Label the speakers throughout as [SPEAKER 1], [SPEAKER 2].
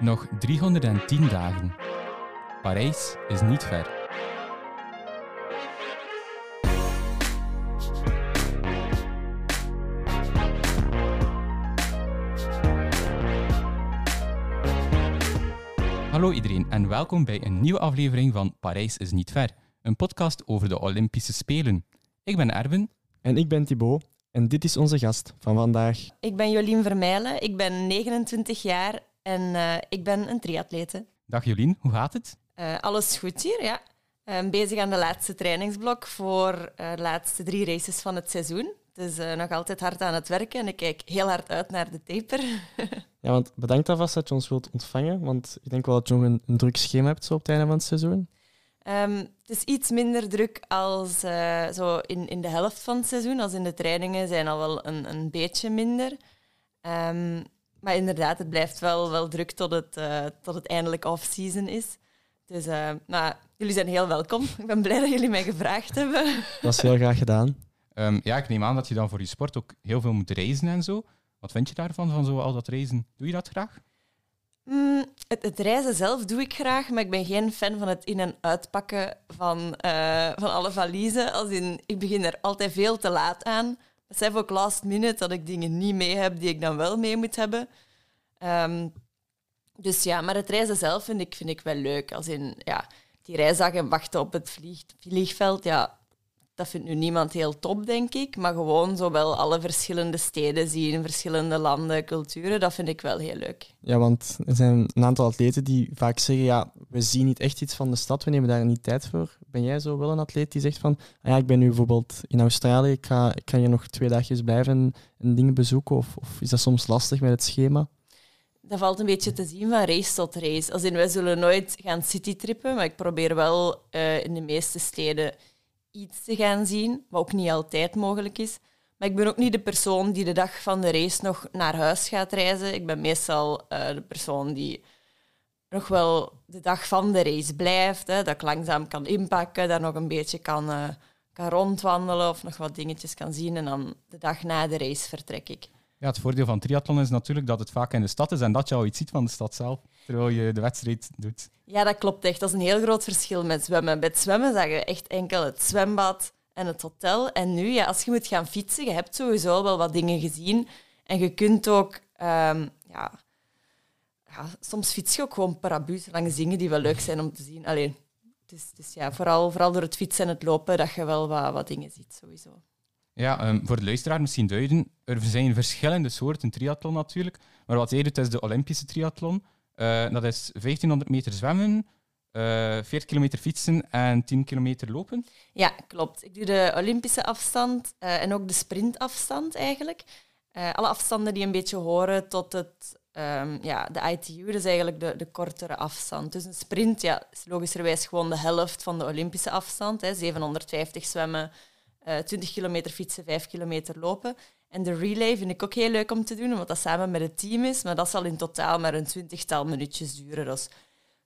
[SPEAKER 1] Nog 310 dagen. Parijs is niet ver. Hallo iedereen en welkom bij een nieuwe aflevering van Parijs is niet ver, een podcast over de Olympische Spelen. Ik ben Erwin.
[SPEAKER 2] En ik ben Thibaut en dit is onze gast van vandaag.
[SPEAKER 3] Ik ben Jolien Vermeijlen, ik ben 29 jaar en eh, ik ben een triatlete.
[SPEAKER 1] Dag Jolien, hoe gaat het?
[SPEAKER 3] Uh, alles goed hier, ja. Uh, bezig aan de laatste trainingsblok voor de laatste drie races van het seizoen. Dus nog altijd hard aan het werken en ik kijk heel hard uit naar de taper.
[SPEAKER 2] ja, want bedankt alvast dat je ons wilt ontvangen, want ik denk wel dat je nog een, een druk schema hebt zo op het einde van het seizoen.
[SPEAKER 3] Um, het is iets minder druk als uh, zo in, in de helft van het seizoen. Als in de trainingen zijn al wel een, een beetje minder. Um, maar inderdaad, het blijft wel, wel druk tot het, uh, tot het eindelijk off-season is. Dus uh, nou, jullie zijn heel welkom. Ik ben blij dat jullie mij gevraagd hebben.
[SPEAKER 2] Dat is heel graag gedaan.
[SPEAKER 1] Um, ja, ik neem aan dat je dan voor je sport ook heel veel moet reizen en zo. Wat vind je daarvan, van zo al dat reizen? Doe je dat graag?
[SPEAKER 3] Mm, het, het, reizen zelf doe ik graag, maar ik ben geen fan van het in- en uitpakken van, uh, van alle valiezen. Als in, ik begin er altijd veel te laat aan. Besef ook last minute dat ik dingen niet mee heb die ik dan wel mee moet hebben. Um, dus ja, maar het reizen zelf vind ik, vind ik wel leuk. Als in, ja, die reisdagen wachten op het vlieg, vliegveld, ja, dat vindt nu niemand heel top, denk ik. Maar gewoon zowel alle verschillende steden zien, verschillende landen, culturen, dat vind ik wel heel leuk.
[SPEAKER 2] Ja, want er zijn een aantal atleten die vaak zeggen, ja, we zien niet echt iets van de stad, we nemen daar niet tijd voor. Ben jij zo wel een atleet die zegt van, ah ja, ik ben nu bijvoorbeeld in Australië, ik ga, ik ga hier nog twee dagjes blijven en, en dingen bezoeken? Of, of is dat soms lastig met het schema?
[SPEAKER 3] dat valt een beetje te zien van race tot race. Als in, wij zullen nooit gaan citytrippen, maar ik probeer wel uh, in de meeste steden iets te gaan zien, wat ook niet altijd mogelijk is. Maar ik ben ook niet de persoon die de dag van de race nog naar huis gaat reizen. Ik ben meestal uh, de persoon die nog wel de dag van de race blijft, hè, dat ik langzaam kan inpakken, daar nog een beetje kan, uh, kan rondwandelen of nog wat dingetjes kan zien en dan de dag na de race vertrek ik.
[SPEAKER 1] Ja, het voordeel van triathlon is natuurlijk dat het vaak in de stad is en dat je al iets ziet van de stad zelf, terwijl je de wedstrijd doet.
[SPEAKER 3] Ja, dat klopt echt. Dat is een heel groot verschil met zwemmen. Bij het zwemmen zag je echt enkel het zwembad en het hotel. En nu, ja, als je moet gaan fietsen, je hebt sowieso wel wat dingen gezien. En je kunt ook... Um, ja, ja, soms fiets je ook gewoon parabus langs dingen die wel leuk zijn om te zien. Alleen, dus, dus ja, vooral, vooral door het fietsen en het lopen dat je wel wat, wat dingen ziet, sowieso.
[SPEAKER 1] Ja, um, voor de luisteraar misschien duiden. Er zijn verschillende soorten triathlon natuurlijk. Maar wat jij doet is de Olympische triathlon. Uh, dat is 1500 meter zwemmen, uh, 40 kilometer fietsen en 10 kilometer lopen.
[SPEAKER 3] Ja, klopt. Ik doe de Olympische afstand uh, en ook de sprintafstand eigenlijk. alle afstanden die een beetje horen tot het, um, ja, de ITU, dat is eigenlijk de, de kortere afstand. Dus een sprint ja, is logischerwijs gewoon de helft van de Olympische afstand. Hè, 750 zwemmen, 20 kilometer fietsen, 5 kilometer lopen. En de relay vind ik ook heel leuk om te doen, omdat dat samen met het team is. Maar dat zal in totaal maar een twintigtal minuutjes duren. Is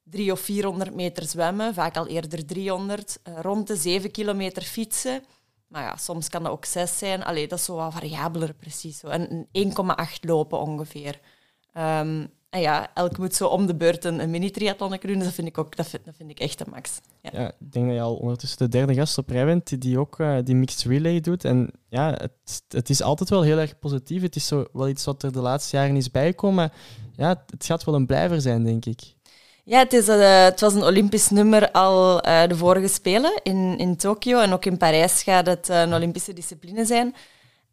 [SPEAKER 3] drie of 400 meter zwemmen, vaak al eerder 300. Uh, rond de 7 kilometer fietsen. Maar ja, soms kan dat ook 6 zijn. Allee, dat is zo wat variabeler precies. Zo. En 1,8 lopen ongeveer. Um, en ja, elk moet zo om de beurt een, een mini-triathlon doen. Dus dat vind ik ook dat vind, dat vind ik echt de max.
[SPEAKER 2] Ja. ja. ik denk dat je al ondertussen de derde gast op rij bent die ook uh, die mixed relay doet. En ja, het, het is altijd wel heel erg positief. Het is zo wel iets wat er de laatste jaren is bijgekomen. Maar ja, het gaat wel een blijver zijn, denk ik.
[SPEAKER 3] Ja, het, is, uh, het was een Olympisch nummer al uh, de vorige Spelen in, in Tokio. En ook in Parijs gaat het een Olympische discipline zijn.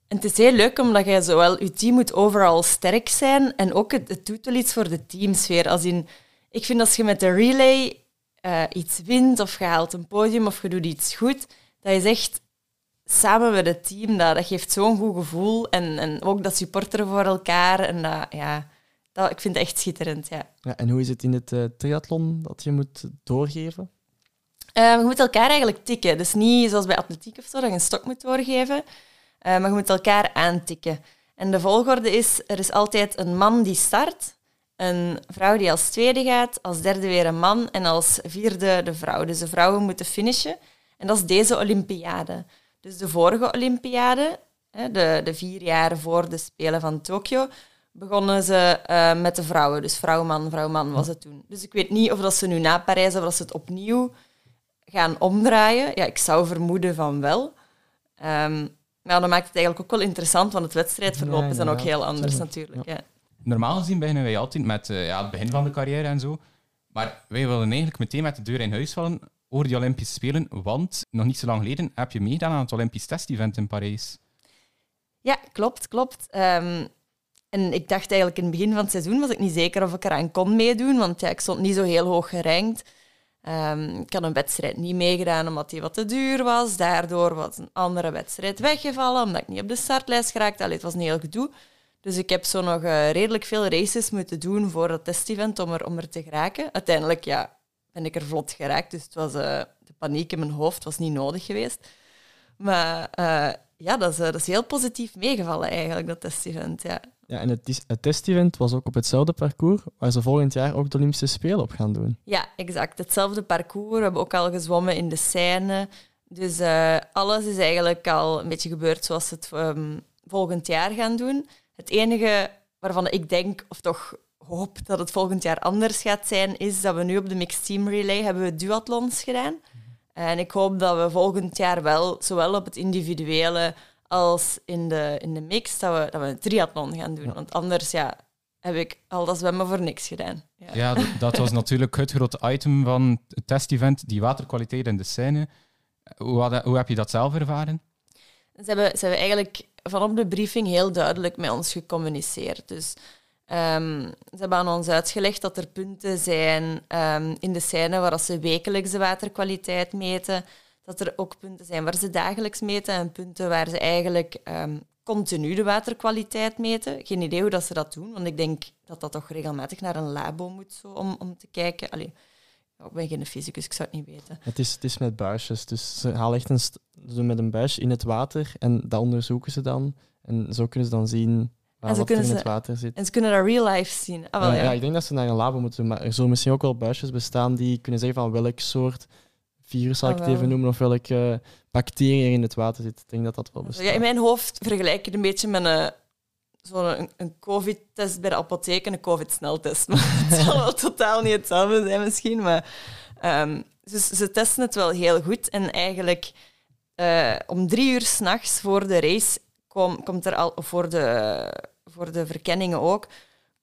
[SPEAKER 3] En het is heel leuk omdat je zowel je team moet overal sterk zijn en ook het, het doet wel iets voor de teamsfeer. Als in, ik vind als je met de relay uh, iets wint of je haalt een podium of je doet iets goed, dat je zegt samen met het team, dat, dat geeft zo'n goed gevoel. En, en ook dat supporteren voor elkaar. En dat, ja, dat, ik vind het echt schitterend. Ja.
[SPEAKER 2] ja en hoe is het in het uh, triathlon dat je moet doorgeven?
[SPEAKER 3] Uh, je moet elkaar eigenlijk tikken. Dus niet zoals bij atletiek of zo, dat je een stok moet doorgeven. Uh, maar je moet elkaar aantikken. En de volgorde is, er is altijd een man die start, een vrouw die als tweede gaat, als derde weer een man en als vierde de vrouw. Dus de vrouwen moeten finishen. En dat is deze Olympiade. Dus de vorige Olympiade, de, de vier jaar voor de Spelen van Tokio, begonnen ze uh, met de vrouwen. Dus vrouw-man, vrouw-man was het toen. Dus ik weet niet of dat ze nu na Parijs of dat ze het opnieuw gaan omdraaien. Ja, ik zou vermoeden van wel. Um, maar dat maakt het eigenlijk ook wel interessant, want het wedstrijdverloop is dan ook heel anders natuurlijk. Ja.
[SPEAKER 1] Normaal gezien beginnen wij altijd met uh, ja, het begin van de carrière en zo. Maar wij willen eigenlijk meteen met de deur in huis vallen over die Olympische Spelen, want nog niet zo lang geleden heb je meegedaan aan het Olympisch test-event in Parijs.
[SPEAKER 3] Ja, klopt, klopt. Um, en ik dacht eigenlijk in het begin van het seizoen was ik niet zeker of ik eraan kon meedoen, want ja, ik stond niet zo heel hoog gerankt. Um, ik had een wedstrijd niet meegedaan omdat die wat te duur was. Daardoor was een andere wedstrijd weggevallen omdat ik niet op de startlijst geraakte. Allee, het was een heel gedoe. Dus ik heb zo nog uh, redelijk veel races moeten doen voor dat testevent om er, om er te geraken. Uiteindelijk ja, ben ik er vlot geraakt, dus het was, uh, de paniek in mijn hoofd was niet nodig geweest. Maar uh, ja, dat is, dat is heel positief meegevallen eigenlijk, dat testevent. Ja.
[SPEAKER 2] Ja, en het, het testevent was ook op hetzelfde parcours waar ze volgend jaar ook de Olympische Spelen op gaan doen.
[SPEAKER 3] Ja, exact. Hetzelfde parcours. We hebben ook al gezwommen in de Seine. Dus uh, alles is eigenlijk al een beetje gebeurd zoals ze het um, volgend jaar gaan doen. Het enige waarvan ik denk, of toch hoop dat het volgend jaar anders gaat zijn, is dat we nu op de Mixed Team Relay hebben we duathlons gedaan. En ik hoop dat we volgend jaar wel, zowel op het individuele als in de, in de mix, dat we, dat we een triathlon gaan doen. Want anders ja, heb ik al dat zwemmen voor niks gedaan.
[SPEAKER 1] Ja, ja dat, was natuurlijk het grote item van het testevent, die waterkwaliteit in de scène. Hoe, hoe heb je dat zelf ervaren?
[SPEAKER 3] Ze hebben, ze hebben eigenlijk vanop de briefing heel duidelijk met ons gecommuniceerd. Dus um, ze hebben aan ons uitgelegd dat er punten zijn um, in de scène waar ze wekelijks de waterkwaliteit meten dat er ook punten zijn waar ze dagelijks meten en punten waar ze eigenlijk um, continu de waterkwaliteit meten. Geen idee hoe dat ze dat doen, want ik denk dat dat toch regelmatig naar een labo moet zo, om, om te kijken. Allee, ik ben geen fysicus, ik zou het niet weten.
[SPEAKER 2] Het is, het is met buisjes. Dus ze halen echt een ze met een buis in het water en dat onderzoeken ze dan. En zo kunnen ze dan zien waar wat er in het water zit.
[SPEAKER 3] En ze kunnen dat real life zien.
[SPEAKER 2] Ah, wel, ja, ja. ik denk dat ze naar een labo moeten. Maar er zullen misschien ook wel buisjes bestaan die kunnen zeggen van welk soort virus, zal ik het ah, even noemen, of welke bacteriën er in het water zit. Ik denk dat dat wel bestaat.
[SPEAKER 3] Ja, in mijn hoofd vergelijk ik het een beetje met een, zo'n een, een COVID-test bij de apotheek en een COVID-sneltest. Maar het zal wel totaal niet hetzelfde zijn misschien. Maar, um, dus ze testen het wel heel goed. En eigenlijk uh, om drie uur s'nachts voor de race kom, komt er al, voor de, voor de verkenningen ook,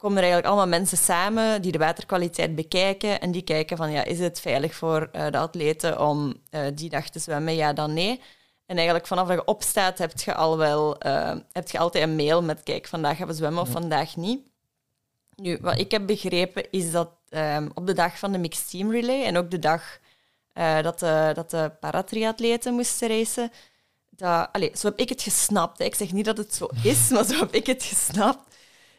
[SPEAKER 3] komen er eigenlijk allemaal mensen samen die de waterkwaliteit bekijken en die kijken van ja, is het veilig voor uh, de atleten om uh, die dag te zwemmen? Ja, dan nee. En eigenlijk vanaf dat je opstaat heb je al wel uh, heb je altijd een mail met kijk, vandaag gaan we zwemmen of vandaag niet. Nu, wat ik heb begrepen is dat um, op de dag van de Mixed Team Relay en ook de dag dat, de, dat de paratriatleten moesten racen, dat, allez, zo heb ik het gesnapt. Hè. Ik zeg niet dat het zo is, maar zo heb ik het gesnapt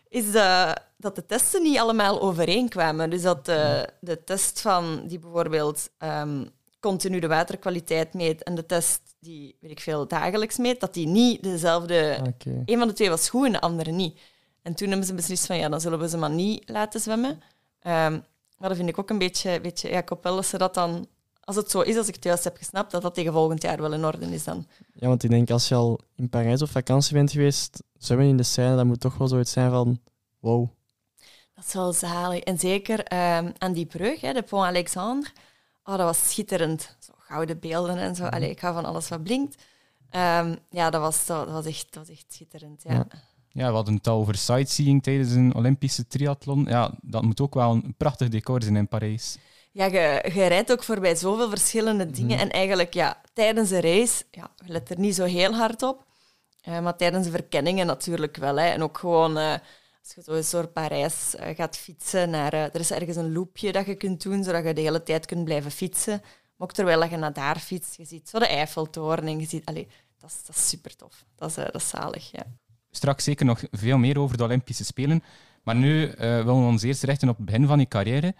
[SPEAKER 3] is dat, dat de testen niet allemaal overeenkwamen. Dus dat de, de test van die bijvoorbeeld um, continu de waterkwaliteit meet en de test die, weet ik veel, dagelijks meet, dat die niet dezelfde... Okay. Een van de twee was goed en de andere niet. En toen hebben ze beslist van, ja, dan zullen we ze maar niet laten zwemmen. Um, maar dat vind ik ook een beetje... beetje ja, ik hoop wel dat ze dat dan... Als het zo is, als ik het juist heb gesnapt, dat dat tegen volgend jaar wel in orde is dan.
[SPEAKER 2] Ja, want ik denk, als je al in Parijs op vakantie bent geweest, zwemmen in de scène, dat moet toch wel zoiets zijn van wow.
[SPEAKER 3] Dat is wel zalig. En zeker um, aan die brug, hè, de Pont Alexandre, oh, dat was schitterend. Zo gouden beelden en zo. Mhm. Allee, ik ga van alles wat blinkt. Um, ja, dat was, dat, was echt, dat was echt schitterend. Ja. ja.
[SPEAKER 1] ja. we hadden het al over sightseeing tijdens een Olympische triathlon. Ja, dat moet ook wel een prachtig decor zijn in Parijs.
[SPEAKER 3] Ja, je, je rijdt ook voorbij zoveel verschillende dingen. Mhm. En eigenlijk, ja, tijdens de race, ja, je let er niet zo heel hard op. Uh, maar tijdens de verkenningen natuurlijk wel. Hè. En ook gewoon... Uh, als je zo eens door Parijs uh, gaat fietsen, naar, uh, er is ergens een loopje dat je kunt doen, zodat je de hele tijd kunt blijven fietsen. Maar ook terwijl je naar daar fietst, je ziet zo de Eiffeltoren en je ziet... Allee, dat, is, dat is super tof. Dat is, uh, dat is zalig, ja.
[SPEAKER 1] Straks zeker nog veel meer over de Olympische Spelen. Maar nu willen we ons eerst richten op het begin van je carrière.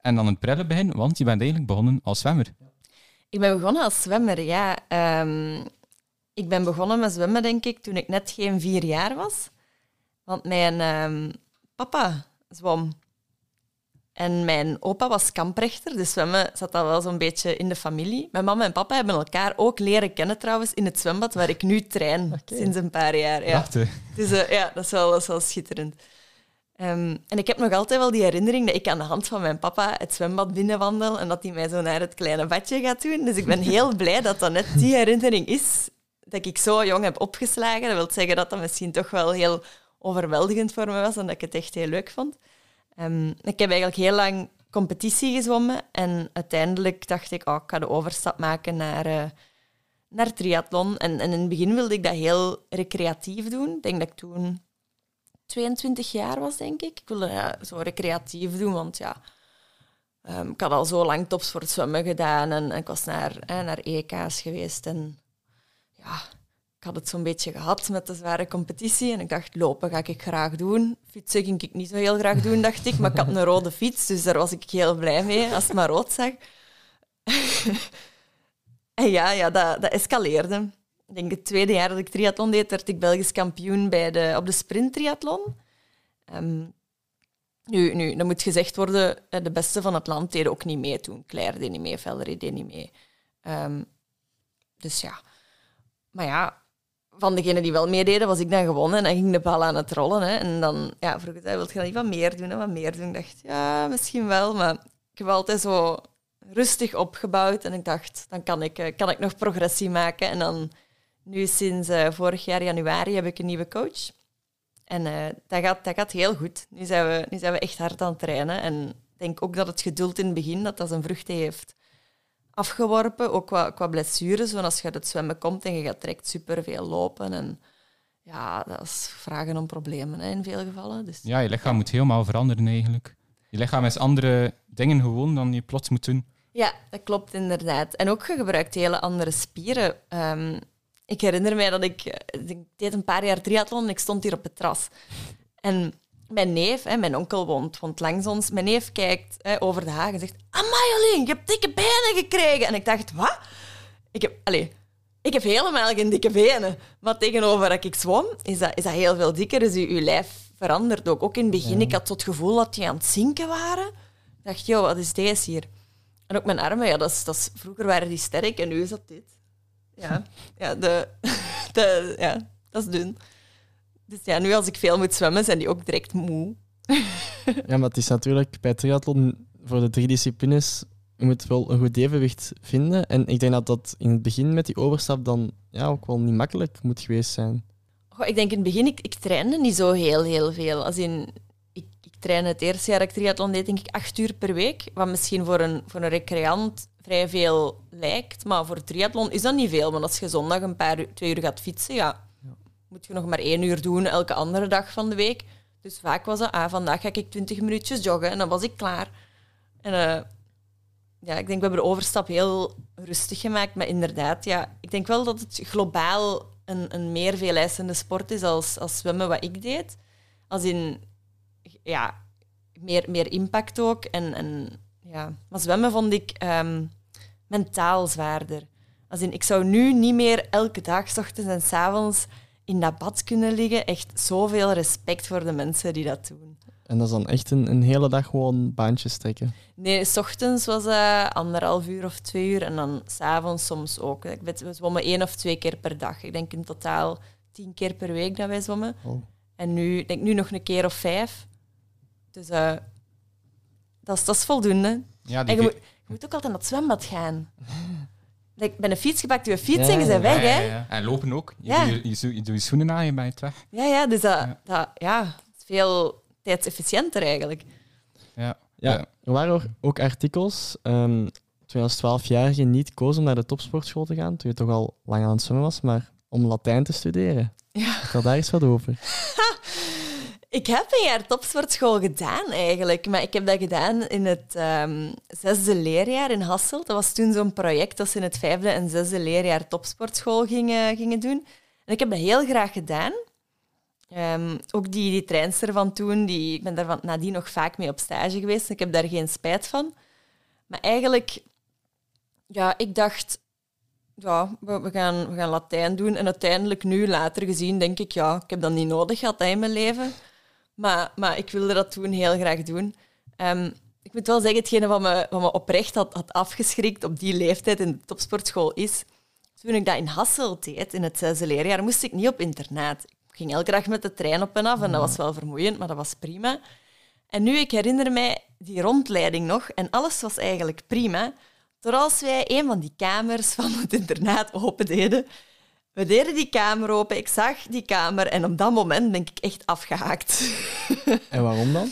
[SPEAKER 1] En dan het prille begin, want je bent eigenlijk begonnen als zwemmer.
[SPEAKER 3] Ik ben begonnen als zwemmer, ja. Um, ik ben begonnen met zwemmen, denk ik, toen ik net geen vier jaar was. Want mijn um, papa zwom. En mijn opa was kamprechter, dus zwemmen zat al wel zo'n beetje in de familie. Mijn mama en papa hebben elkaar ook leren kennen trouwens in het zwembad waar ik nu train, sinds een paar jaar. Ja.
[SPEAKER 1] Dus
[SPEAKER 3] uh, ja, dat is, wel, dat is wel schitterend. Ehm, en ik heb nog altijd wel die herinnering dat ik aan de hand van mijn papa het zwembad binnenwandel en dat hij mij zo naar het kleine badje gaat doen. Dus ik ben heel blij dat dat net die herinnering is dat ik zo jong heb opgeslagen. Dat wil zeggen dat dat misschien toch wel heel overweldigend voor me was en dat ik het echt heel leuk vond. Um, ik heb eigenlijk heel lang competitie gezwommen en uiteindelijk dacht ik, oh, ik ga de overstap maken naar, uh, naar triathlon. En, en in het begin wilde ik dat heel recreatief doen. Ik denk dat ik toen 22 jaar was, denk ik. Ik wilde ja, zo recreatief doen, want ja, um, ik had al zo lang tops voor het zwemmen gedaan en, en ik was naar, naar EK's geweest. En ja, ik had het zo'n beetje gehad met de zware competitie en ik dacht, lopen ga ik graag doen. Fietsen ging ik niet zo heel graag doen, dacht ik, maar ik had een rode fiets, dus daar was ik heel blij mee als het maar rood zag. en ja, ja dat, dat escaleerde ik denk het tweede jaar dat ik triathlon deed, werd ik Belgisch kampioen bij de, op de sprinttriathlon. Um, nu, nu, dan moet gezegd worden, de beste van het land deden ook niet mee toen. Claire deed niet mee, Valerie deed niet mee. Um, dus ja. Maar ja, van degenen die wel meededen, was ik dan gewonnen. En dan ging de bal aan het rollen. Hè. En dan ja, vroeg hij, wil je dan niet wat meer doen? En wat meer doen? Ik dacht, ja, misschien wel. Maar ik heb altijd zo rustig opgebouwd. En ik dacht, dan kan ik, eh, kan ik nog progressie maken. En dan nu sinds uh, vorig jaar januari heb ik een nieuwe coach. En uh, dat, gaat, dat gaat heel goed. Nu zijn, we, nu zijn we echt hard aan het trainen. En ik denk ook dat het geduld in het begin dat dat zijn vruchten heeft afgeworpen. Ook qua, qua blessures. Want als je uit het zwemmen komt en je gaat direct superveel lopen. En ja, dat is vragen om problemen hè, in veel gevallen. Dus,
[SPEAKER 1] ja, je lichaam moet helemaal veranderen eigenlijk. Je lichaam is andere dingen gewoon dan je plots moet doen.
[SPEAKER 3] Ja, dat klopt inderdaad. En ook je gebruikt hele andere spieren. Um, ik herinner mij dat ik, eh, ik deed een paar jaar triathlon en ik stond hier op het terras. En mijn neef, hè, mijn onkel woont, woont langs ons, mijn neef kijkt hè, over de haag en zegt Amai, je hebt dikke benen gekregen. En ik dacht, wat? Ik heb, allez, ik heb helemaal geen dikke benen. Maar tegenover dat ik zwom, is dat, is dat heel veel dikker. Dus je, je lijf verandert ook. Ook in het begin, ik had het gevoel dat die aan het zinken waren. Ik dacht, joh, wat is deze hier? En ook mijn armen, ja, dat is, dat is, vroeger waren die sterk en nu is dat dit. Ja, ja, de, de, ja dat is dun. Dus ja, nu als ik veel moet zwemmen, zijn die ook direct moe.
[SPEAKER 2] ja, maar het is natuurlijk bij triathlon voor de drie disciplines je moet wel een goed evenwicht vinden. En ik denk dat dat in het begin met die overstap dan ja, ook wel niet makkelijk moet geweest zijn.
[SPEAKER 3] Goh, ik denk in het begin, ik, ik trainde niet zo heel, heel veel. Als in, ik, ik trainde het eerste jaar dat ik triathlon deed, denk ik acht uur per week. Wat misschien voor een, voor een recreant vrij veel lijkt. Maar voor triathlon is dat niet veel. Want als je zondag een paar uur, twee uur gaat fietsen, ja, moet je nog maar één uur doen elke andere dag van de week. Dus vaak was dat, ah, vandaag ga ik twintig minuutjes joggen en dan was ik klaar. En uh, ja, ik denk, we hebben de overstap heel rustig gemaakt. Maar inderdaad, ja, ik denk wel dat het globaal een, een meer veeleisende sport is als, als zwemmen wat ik deed. Als in, ja, meer, meer impact ook. En, en ja. Maar zwemmen vond ik um, mentaal zwaarder. Als in, ik zou nu niet meer elke dag, s ochtends en s avonds, in dat bad kunnen liggen. Echt zoveel respect voor de mensen die dat doen.
[SPEAKER 2] En dat is dan echt een, een hele dag gewoon baantjes trekken?
[SPEAKER 3] Nee, s ochtends was dat anderhalf uur of twee uur. En dan s'avonds soms ook. Ik weet, we zwommen één of twee keer per dag. Ik denk in totaal tien keer per week dat wij zwommen. Oh. En nu, denk nu nog een keer of vijf. Dus uh, dat is, dat is voldoende. Ja, en je, moet, je moet ook altijd naar het zwembad gaan. Ik ben een fiets gepakt, je fiets en je bent weg. Hè?
[SPEAKER 1] En lopen ook. Je, doet je, je, je, schoenen aan, je bent weg.
[SPEAKER 3] Ja, ja dus dat, dat ja, is veel tijdsefficiënter eigenlijk.
[SPEAKER 2] Ja. Ja, er waren ook artikels um, toen je als 12-jarige niet koos om naar de topsportschool te gaan, toen je toch al lang aan het zwemmen was, maar om Latijn te studeren. Ja. Vertel daar eens wat over.
[SPEAKER 3] Ik heb een jaar topsportschool gedaan eigenlijk, maar ik heb dat gedaan in het um, zesde leerjaar in Hasselt. Dat was toen zo'n project dat ze in het vijfde en zesde leerjaar topsportschool gingen, gingen doen. En ik heb dat heel graag gedaan. Um, ook die, die treinster van toen, die, ik ben daar nadien nog vaak mee op stage geweest. Ik heb daar geen spijt van. Maar eigenlijk, ja, ik dacht, ja, we, gaan, we gaan Latijn doen. En uiteindelijk, nu later gezien, denk ik, ja, ik heb dat niet nodig gehad in mijn leven. Maar, maar ik wilde dat toen heel graag doen. Um, ik moet wel zeggen, hetgene wat me, wat me oprecht had, had afgeschrikt op die leeftijd in de topsportschool is... Toen ik dat in Hasselt deed, in het zesde leerjaar, moest ik niet op internaat. Ik ging elke dag met de trein op en af en dat was wel vermoeiend, maar dat was prima. En nu, ik herinner mij die rondleiding nog en alles was eigenlijk prima. Als wij een van die kamers van het internaat open deden. We deden die kamer open, ik zag die kamer en op dat moment ben ik echt afgehaakt.
[SPEAKER 2] En waarom dan?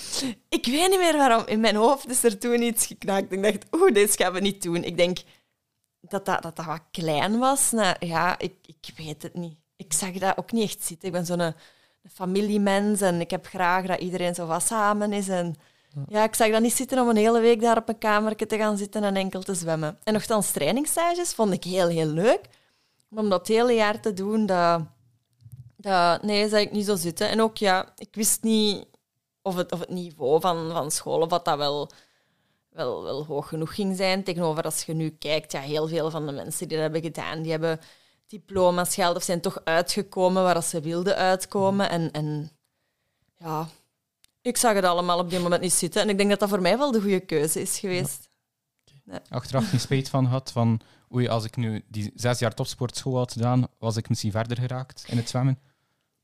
[SPEAKER 3] Ik weet niet meer waarom. In mijn hoofd is er toen iets geknakt. Ik dacht, oeh, dit gaan we niet doen. Ik denk dat dat, dat, dat wat klein was. Nou, ja, ik, ik weet het niet. Ik zag dat ook niet echt zitten. Ik ben zo'n een familiemens en ik heb graag dat iedereen zo wat samen is. En ja, ik zag dat niet zitten om een hele week daar op een kamertje te gaan zitten en enkel te zwemmen. En nogthans, trainingsstages vond ik heel, heel leuk. Om dat hele jaar te doen, dat, dat, nee, zag ik niet zo zitten. En ook, ja, ik wist niet of het, of het niveau van, van school, dat wel, wel, wel hoog genoeg ging zijn. Tegenover als je nu kijkt, ja, heel veel van de mensen die dat hebben gedaan, die hebben diploma's gehaald of zijn toch uitgekomen waar ze wilden uitkomen. En, en ja, ik zag het allemaal op die moment niet zitten. En ik denk dat dat voor mij wel de goede keuze is geweest.
[SPEAKER 1] Achteraf geen spijt van had van oei, als ik nu die zes jaar topsportschool had gedaan, was ik misschien verder geraakt in het zwemmen.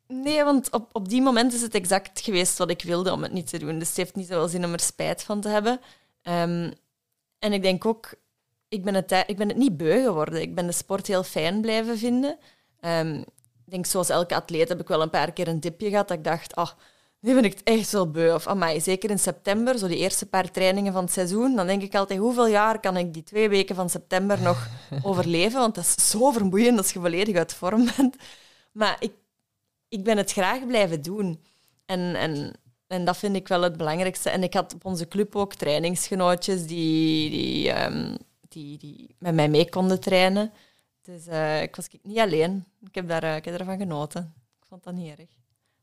[SPEAKER 3] Nee, want op, op die moment is het exact geweest wat ik wilde om het niet te doen. Dus het heeft niet zoveel zin om er spijt van te hebben. Ehm, en ik denk ook, ik ben, het, ik ben het niet beu geworden. Ik ben de sport heel fijn blijven vinden. Ehm, ik denk, zoals elke atleet heb ik wel een paar keer een dipje gehad dat ik dacht, oh, nu ben ik het echt wel beu. Of amai, zeker in september, zo die eerste paar trainingen van het seizoen, dan denk ik altijd, hoeveel jaar kan ik die twee weken van september nog overleven? Want dat is zo vermoeiend als je volledig uit vorm bent. Maar ik, ik ben het graag blijven doen. En, en, en dat vind ik wel het belangrijkste. En ik had op onze club ook trainingsgenootjes die, die, ehm, die, die met mij mee konden trainen. Dus uh, ik was niet alleen. Ik heb, daar, uh, ik heb ervan genoten. Ik vond dat niet erg.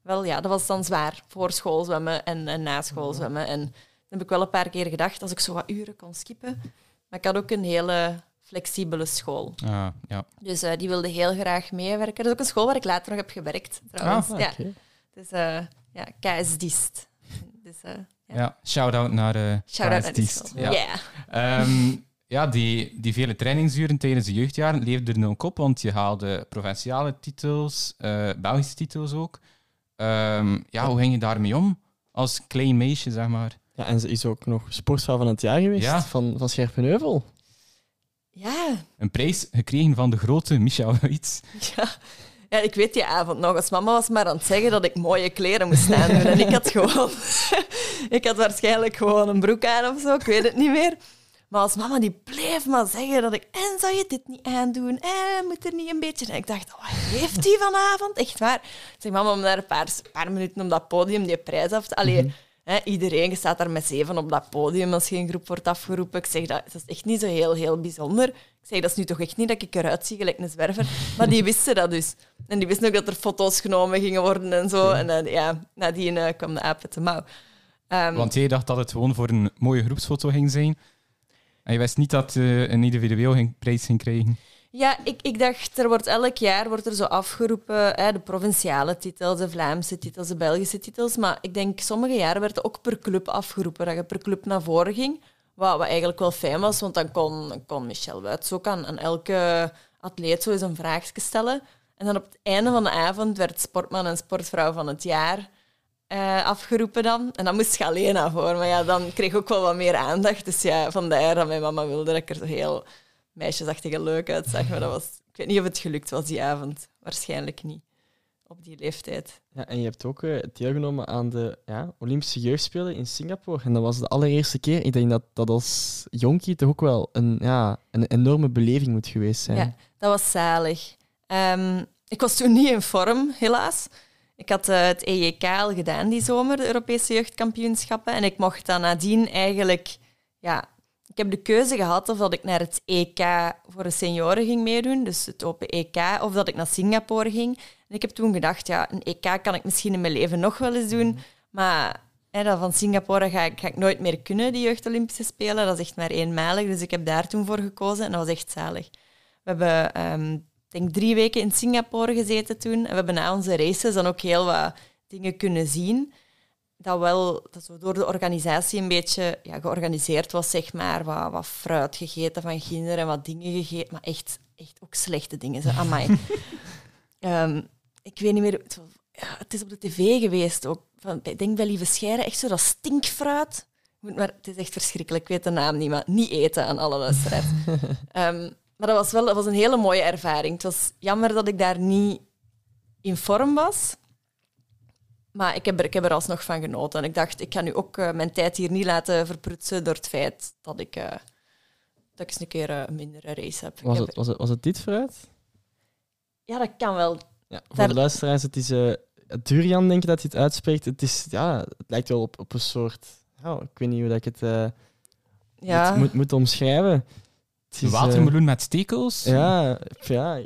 [SPEAKER 3] Wel ja, dat was dan zwaar. Voor school zwemmen en, en na school zwemmen. En dat heb ik wel een paar keer gedacht, als ik zo wat uren kon skippen. Maar ik had ook een hele flexibele school.
[SPEAKER 1] Ah, ja.
[SPEAKER 3] Dus uh, die wilde heel graag meewerken. Dat is ook een school waar ik later nog heb gewerkt, trouwens.
[SPEAKER 2] Ah,
[SPEAKER 3] ja. Dus uh, ja, KS Diest. Dus, uh, ja.
[SPEAKER 1] ja, shout-out naar uh,
[SPEAKER 3] Shout-out
[SPEAKER 1] KS
[SPEAKER 3] naar die
[SPEAKER 1] Diest.
[SPEAKER 3] school.
[SPEAKER 1] Ja. Ehm, ja, die, die vele trainingsuren tijdens de jeugdjaren leefden er ook op, want je haalde provinciale titels, eh, Belgische titels ook. Ehm, ja, hoe ging je daarmee om? Als klein meisje, zeg maar.
[SPEAKER 2] Ja, en ze is ook nog sportvrouw van het jaar geweest
[SPEAKER 1] Ja.
[SPEAKER 2] van, van Scherpenheuvel.
[SPEAKER 3] Ja.
[SPEAKER 1] Een prijs gekregen van de grote Michel Wuits.
[SPEAKER 3] Ja. ja, ik weet die avond nog. Als mama was maar aan het zeggen dat ik mooie kleren moest aandoen. En ik had gewoon... ik had waarschijnlijk gewoon een broek aan of zo. Ik weet het niet meer. Maar als mama die bleef maar zeggen dat ik... En zou je dit niet aandoen? En moet er niet een beetje... En ik dacht, wat heeft die vanavond? Echt waar. Ik zeg, mama, om daar een paar, paar minuten op dat podium die prijs af te... Allee, hè, iedereen staat daar met zeven op dat podium als geen groep wordt afgeroepen. Ik zeg, dat, dat is echt niet zo heel, heel bijzonder. Ik zeg, dat is nu toch echt niet dat ik eruit zie gelijk een zwerver. Maar die wisten dat dus. En die wisten ook dat er foto's genomen gingen worden en zo. En uh, ja, nadien uh, kwam de aap uit de mouw. Um,
[SPEAKER 1] Want jij dacht dat het gewoon voor een mooie groepsfoto ging zijn. Je wist niet dat je een individueel prijs ging krijgen.
[SPEAKER 3] Ja, ik, ik dacht, er wordt elk jaar wordt er zo afgeroepen, hè, de provinciale titels, de Vlaamse titels, de Belgische titels. Maar ik denk, sommige jaren werd er ook per club afgeroepen, dat je per club naar voren ging. Wat, wat eigenlijk wel fijn was, want dan kon, kon Michel Wuits ook aan, aan elke atleet zo eens een vraagje stellen. En dan op het einde van de avond werd sportman en sportvrouw van het jaar uh, afgeroepen dan. En dan moest je alleen naar voren. Maar ja, dan kreeg ik ook wel wat meer aandacht. Dus ja, vandaar dat mijn mama wilde dat ik er zo heel meisjesachtig en leuk uitzag. Maar dat was, ik weet niet of het gelukt was die avond. Waarschijnlijk niet. Op die leeftijd.
[SPEAKER 2] Ja, en je hebt ook uh, deelgenomen aan de ja, Olympische Jeugdspelen in Singapore. En dat was de allereerste keer. Ik denk dat dat als jonkie toch ook wel een, ja, een enorme beleving moet geweest zijn.
[SPEAKER 3] Ja, dat was zalig. Um, ik was toen niet in vorm, helaas. Ik had uh, het EJK al gedaan die zomer, de Europese jeugdkampioenschappen. En ik mocht dan nadien eigenlijk... Ja, ik heb de keuze gehad of dat ik naar het EK voor de senioren ging meedoen, dus het Open EK, of dat ik naar Singapore ging. En ik heb toen gedacht, ja, een EK kan ik misschien in mijn leven nog wel eens doen, maar hè, dat van Singapore ga ik, ga ik nooit meer kunnen, die jeugd-Olympische Spelen. Dat is echt maar eenmalig, dus ik heb daar toen voor gekozen en dat was echt zalig. We hebben ik denk drie weken in Singapore gezeten toen. En we hebben na onze races dan ook heel wat dingen kunnen zien. Dat wel dat zo door de organisatie een beetje ja, georganiseerd was, zeg maar. Wat, wat fruit gegeten van kinderen en wat dingen gegeten. Maar echt, echt ook slechte dingen. Zo. Amai. um, ik weet niet meer... ja, het is op de tv geweest ook. Van, ik denk bij Lieve Scheire echt zo dat stinkfruit. Maar het is echt verschrikkelijk, ik weet de naam niet, maar niet eten aan alle luisteraars. Ehm, maar dat was wel dat was een hele mooie ervaring. Het was jammer dat ik daar niet in vorm was. Maar ik heb er, ik heb er alsnog van genoten. En ik dacht, ik ga nu ook eh, mijn tijd hier niet laten verprutsen door het feit dat ik, eh, dat ik eens een keer eh, een mindere race heb.
[SPEAKER 2] Was
[SPEAKER 3] heb-
[SPEAKER 2] het, was, het, was het dit vooruit?
[SPEAKER 3] Ja, dat kan wel.
[SPEAKER 2] Ja, voor
[SPEAKER 3] Daar-
[SPEAKER 2] de luisteraars, het is durian, denk ik dat je het uitspreekt. Het, is, ja, het lijkt wel op, op een soort... Ik weet niet hoe dat ik het
[SPEAKER 3] Ja.
[SPEAKER 2] moet, moet, moet omschrijven. Het
[SPEAKER 1] Een
[SPEAKER 2] is, eh,
[SPEAKER 1] watermeloen met stekels.
[SPEAKER 2] ja, ja,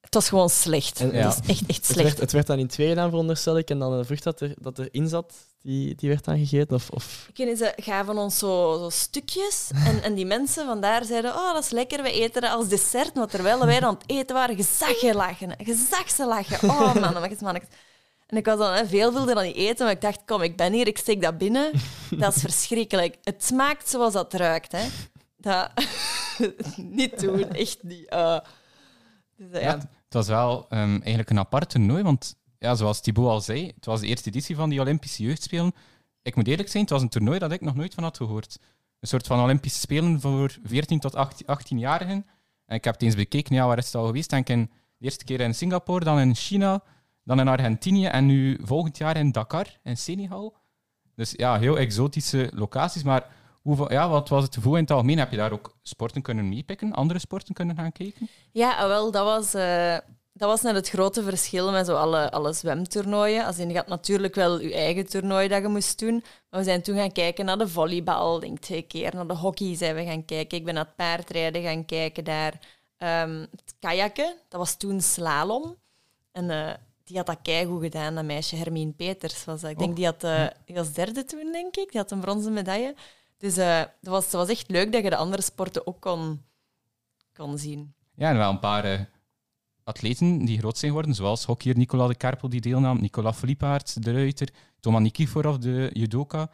[SPEAKER 3] Het was gewoon slecht.
[SPEAKER 2] En-
[SPEAKER 1] Ja.
[SPEAKER 3] Het is echt, echt
[SPEAKER 2] het
[SPEAKER 3] slecht.
[SPEAKER 2] werd, het werd dan in twee gedaan, veronderstel ik. En dan de vrucht dat, er, dat erin zat, die, die werd dan gegeten. Of, of...
[SPEAKER 3] Niet, ze gaven ons zo, zo stukjes. En, en die mensen vandaar zeiden: Oh, dat is lekker, we eten dat als dessert. Maar terwijl wij aan het eten waren, je zag je lachen. Je zag ze lachen. Oh, man, mannetjes, mannetjes. En ik was dan hè, veel wilde dan niet eten, maar ik dacht: Kom, ik ben hier, ik steek dat binnen. Dat is verschrikkelijk. Het smaakt zoals dat ruikt. Hè. Dat... niet doen, echt niet. Ah. Dus, eh,
[SPEAKER 1] Ja, het was wel ehm, eigenlijk een apart toernooi, want ja, zoals Thibaut al zei, het was de eerste editie van die Olympische Jeugdspelen. Ik moet eerlijk zijn, het was een toernooi dat ik nog nooit van had gehoord. Een soort van Olympische Spelen voor 14 tot 18 18-jarigen. En ik heb het eens bekeken, ja, waar is het al geweest? Denk in, de eerste keer in Singapore, dan in China, dan in Argentinië en nu volgend jaar in Dakar, in Senegal. Dus ja, heel exotische locaties, maar hoeveel, ja, wat was het gevoel in het algemeen? Heb je daar ook sporten kunnen meepikken, andere sporten kunnen gaan kijken?
[SPEAKER 3] Ja, ah, wel, dat was, eh, dat was net het grote verschil met zo alle, alle zwemtoernooien. Als in, je had natuurlijk wel je eigen toernooi dat je moest doen. Maar we zijn toen gaan kijken naar de volleybal, denk ik twee keer. Naar de hockey zijn we gaan kijken. Ik ben naar het paardrijden gaan kijken daar. Ehm, het kajakken, dat was toen slalom. En eh, die had dat keigoed gedaan, dat meisje Hermine Peters. Was dat. Ik denk,
[SPEAKER 1] Oh.
[SPEAKER 3] die, had, eh, die was derde toen, denk ik. Die had een bronzen medaille. Dus eh, dat, was, dat was echt leuk dat je de andere sporten ook kon, kon zien.
[SPEAKER 1] Ja, en wel een paar eh, atleten die groot zijn geworden, zoals hockeyer Nicola de Kerpel die deelnam, Nicola Flipaert, de ruiter, Toma Nikiforov, de judoka.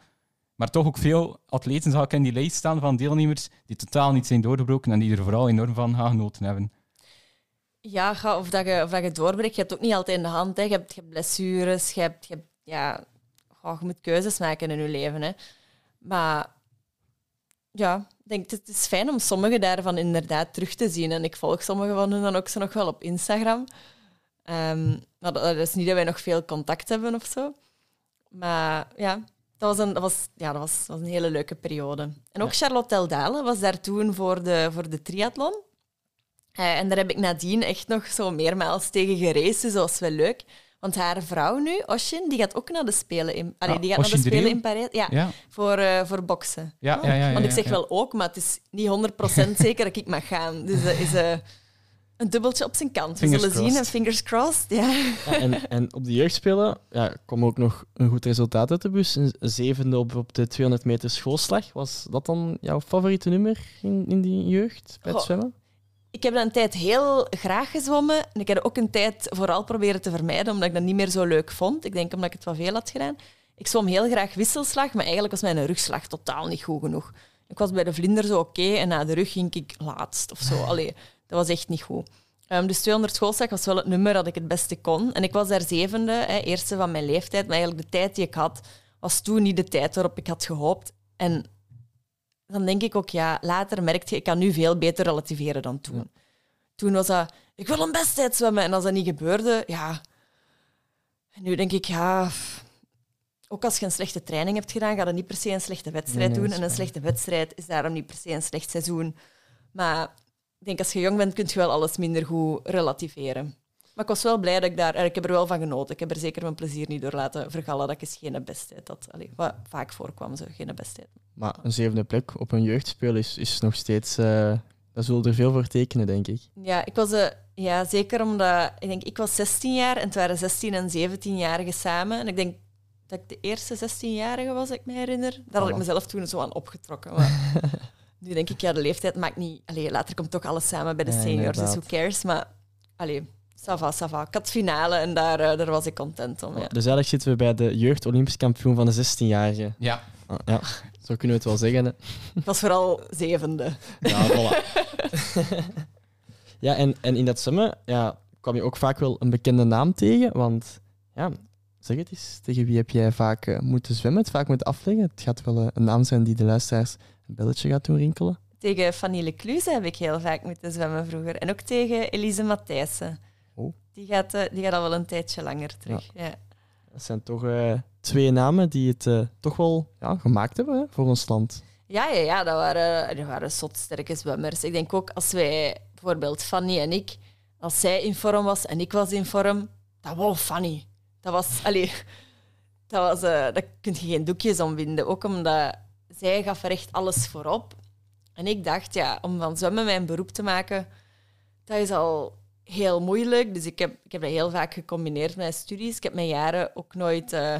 [SPEAKER 1] Maar toch ook veel atleten zag ik in die lijst staan van deelnemers die totaal niet zijn doorgebroken en die er vooral enorm van gaan genoten hebben.
[SPEAKER 3] Ja, of dat, je, of dat je doorbreekt, je hebt het ook niet altijd in de hand. Hè. Je, hebt, je hebt blessures, je, hebt, je, hebt, ja, goh, je moet keuzes maken in je leven. Hè. Maar ja, denk, het is fijn om sommige daarvan inderdaad terug te zien. En ik volg sommige van hun dan ook zo nog wel op Instagram. Ehm, maar dat, is niet dat wij nog veel contact hebben of zo. Maar ja, dat was een, dat was, ja, dat was, was een hele leuke periode. En ook Charlotte Eldalen was daar toen voor de, voor de triathlon. Eh, en daar heb ik nadien echt nog zo meermaals tegen geraced, dus dat was wel leuk. Want haar vrouw nu, Oshin, die gaat ook naar de Spelen in, allee,
[SPEAKER 1] Ah,
[SPEAKER 3] die gaat naar de Spelen in Parijs. Ja,
[SPEAKER 1] Ja,
[SPEAKER 3] Voor, eh, voor boksen.
[SPEAKER 1] ja, ja. ja, ja
[SPEAKER 3] Want ik zeg
[SPEAKER 1] ja.
[SPEAKER 3] wel ook, maar het is niet 100% zeker dat ik mag gaan. Dus dat is eh, een dubbeltje op zijn kant. We zullen zien
[SPEAKER 1] crossed.
[SPEAKER 3] en fingers crossed. Ja.
[SPEAKER 2] Ja, en, en op de jeugdspelen ja, kwam ook nog een goed resultaat uit de bus. Een zevende op, op de 200 meter schoolslag. Was dat dan jouw favoriete nummer in, in die jeugd bij het
[SPEAKER 3] Goh.
[SPEAKER 2] zwemmen?
[SPEAKER 3] Ik heb dat een tijd heel graag gezwommen. En ik heb dat ook een tijd vooral proberen te vermijden, omdat ik dat niet meer zo leuk vond. Ik denk omdat ik het wat veel had gedaan. Ik zwom heel graag wisselslag, maar eigenlijk was mijn rugslag totaal niet goed genoeg. Ik was bij de vlinder zo oké en na de rug ging ik laatst of zo. Allee, dat was echt niet goed. Ehm, dus 200 schoolslag was wel het nummer dat ik het beste kon. En ik was daar zevende, hè, eerste van mijn leeftijd. Maar eigenlijk de tijd die ik had, was toen niet de tijd waarop ik had gehoopt. En dan denk ik ook, ja, later merkte je, ik kan nu veel beter relativeren dan toen. Toen was dat, ik wil een besttijd zwemmen. En als dat niet gebeurde, ja... En nu denk ik, ja... Ook als je een slechte training hebt gedaan, ga je niet per se een slechte wedstrijd
[SPEAKER 2] Nee,
[SPEAKER 3] doen.
[SPEAKER 2] is
[SPEAKER 3] En een slechte wedstrijd is daarom niet per se een slecht seizoen. Maar ik denk, als je jong bent, kun je wel alles minder goed relativeren. Maar ik was wel blij dat ik daar... Ik heb er wel van genoten. Ik heb er zeker mijn plezier niet door laten vergallen dat ik eens geen besttijd had. Allee, wat vaak voorkwam, zo, geen besttijd.
[SPEAKER 2] Maar een zevende plek op een jeugdspel is, is nog steeds... eh daar zullen er veel voor tekenen, denk ik.
[SPEAKER 3] Ja, ik was, eh, ja, zeker omdat ik denk, ik was 16 jaar en het waren 16 en 17-jarigen samen. En ik denk dat ik de eerste 16-jarige was, dat ik me herinner. Daar had ik mezelf toen zo aan opgetrokken. Maar nu denk ik, ja, de leeftijd maakt niet... Allee, later komt toch alles samen bij de
[SPEAKER 2] Ja,
[SPEAKER 3] seniors, dus who
[SPEAKER 2] inderdaad.
[SPEAKER 3] cares? Maar, allee, ça va, ça va. Ik had finale en daar, eh, daar was ik content om. Ja.
[SPEAKER 2] Dus eigenlijk zitten we bij de jeugd Olympisch kampioen van de 16-jarige.
[SPEAKER 1] Ja,
[SPEAKER 2] Ah, ja, zo kunnen we het wel zeggen. Hè.
[SPEAKER 3] Was vooral zevende.
[SPEAKER 2] Ja, voilà. ja, en, en in dat zwemmen ja, kwam je ook vaak wel een bekende naam tegen. Want Ja, zeg het eens. Tegen wie heb jij vaak eh, moeten zwemmen, het vaak moeten afleggen? Het gaat wel eh, een naam zijn die de luisteraars een belletje gaat doen rinkelen.
[SPEAKER 3] Tegen Fanny Lecluze heb ik heel vaak moeten zwemmen vroeger. En ook tegen Elise Matthijssen.
[SPEAKER 2] Oh.
[SPEAKER 3] Die, gaat, eh, die gaat al wel een tijdje langer terug. Ja.
[SPEAKER 2] Dat zijn toch eh, twee namen die het eh, toch wel ja, gemaakt hebben voor ons land.
[SPEAKER 3] Ja, ja, ja dat, waren, dat waren zotsterke zwemmers. Ik denk ook als wij, bijvoorbeeld Fanny en ik, als zij in vorm was en ik was in vorm, dat was Fanny. Dat was, allee, dat was, eh daar kun je geen doekjes om winden. Ook omdat zij gaf er echt alles voorop. En ik dacht, ja, om van zwemmen mijn beroep te maken, dat is al heel moeilijk. Dus ik heb, ik heb dat heel vaak gecombineerd met studies. Ik heb mijn jaren ook nooit eh,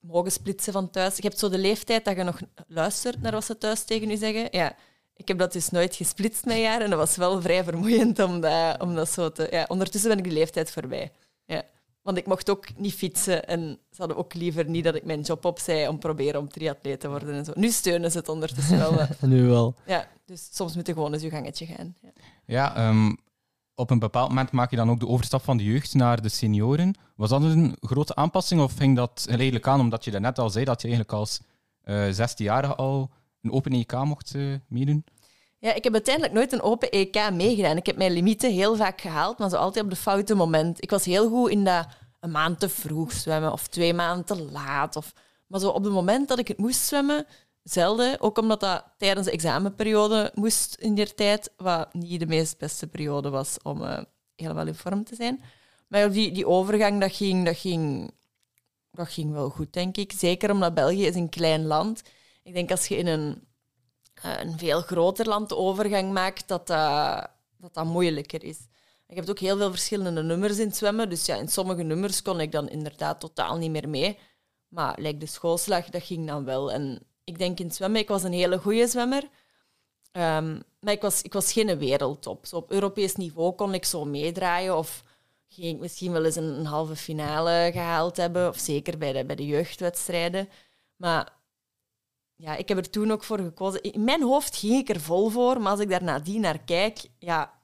[SPEAKER 3] mogen splitsen van thuis. Je hebt zo de leeftijd dat je nog luistert naar wat ze thuis tegen u zeggen. Ja, ik heb dat dus nooit gesplitst mijn jaren. En dat was wel vrij vermoeiend om dat, om dat zo te... Ja, ondertussen ben ik die leeftijd voorbij. Ja. Want ik mocht ook niet fietsen en ze hadden ook liever niet dat ik mijn job opzij om proberen om triatleet te worden en zo. Nu steunen ze het ondertussen wel.
[SPEAKER 2] Nu wel.
[SPEAKER 3] ja, dus soms moet je gewoon eens je gangetje gaan. Ja.
[SPEAKER 1] Ja, ehm, op een bepaald moment maak je dan ook de overstap van de jeugd naar de senioren. Was dat een grote aanpassing of ging dat geleidelijk aan, omdat je daarnet al zei dat je eigenlijk als eh 16-jarige al een open EK mocht eh, meedoen?
[SPEAKER 3] Ja, ik heb uiteindelijk nooit een open EK meegedaan. Ik heb mijn limieten heel vaak gehaald, maar zo altijd op de foute moment. Ik was heel goed in dat een maand te vroeg zwemmen of twee maanden te laat. Of... Maar zo op het moment dat ik het moest zwemmen, zelden. Ook omdat dat tijdens de examenperiode moest in die tijd, wat niet de meest beste periode was om eh, helemaal in vorm te zijn. Maar die, die overgang, dat ging, dat, ging, dat ging wel goed, denk ik. Zeker omdat België is een klein land. Ik denk als je in een eh, een veel groter land de overgang maakt, dat dat, dat, moeilijker is. Je hebt ook heel veel verschillende nummers in het zwemmen. Dus ja, in sommige nummers kon ik dan inderdaad totaal niet meer mee. Maar like de schoolslag, dat ging dan wel. En ik denk in het zwemmen, ik was een hele goede zwemmer. Ehm, maar ik was, ik was geen wereldtop. Zo op Europees niveau kon ik zo meedraaien of ging ik misschien wel eens een, halve finale gehaald hebben. Of zeker bij de, bij de jeugdwedstrijden. Maar ja, ik heb er toen ook voor gekozen. In mijn hoofd ging ik er vol voor, maar als ik daar nadien naar kijk, ja,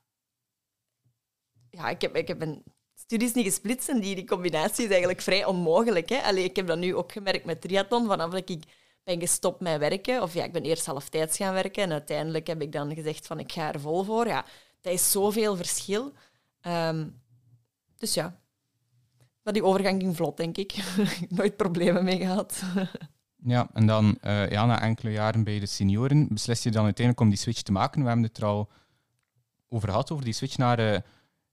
[SPEAKER 3] ja ik, heb, ik heb studies niet gesplitst en die, die combinatie is eigenlijk vrij onmogelijk. Hè? Allee, ik heb dat nu ook gemerkt met triathlon, vanaf dat ik ben gestopt met werken. Of ja, ik ben eerst halftijds gaan werken en uiteindelijk heb ik dan gezegd van ik ga er vol voor. Ja, dat is zoveel verschil. Ehm, dus ja. Maar die overgang ging vlot, denk ik. Nooit problemen mee gehad.
[SPEAKER 1] Ja, en dan eh, ja, na enkele jaren bij de senioren beslis je dan uiteindelijk om die switch te maken. We hebben het er al over gehad, over die switch naar eh,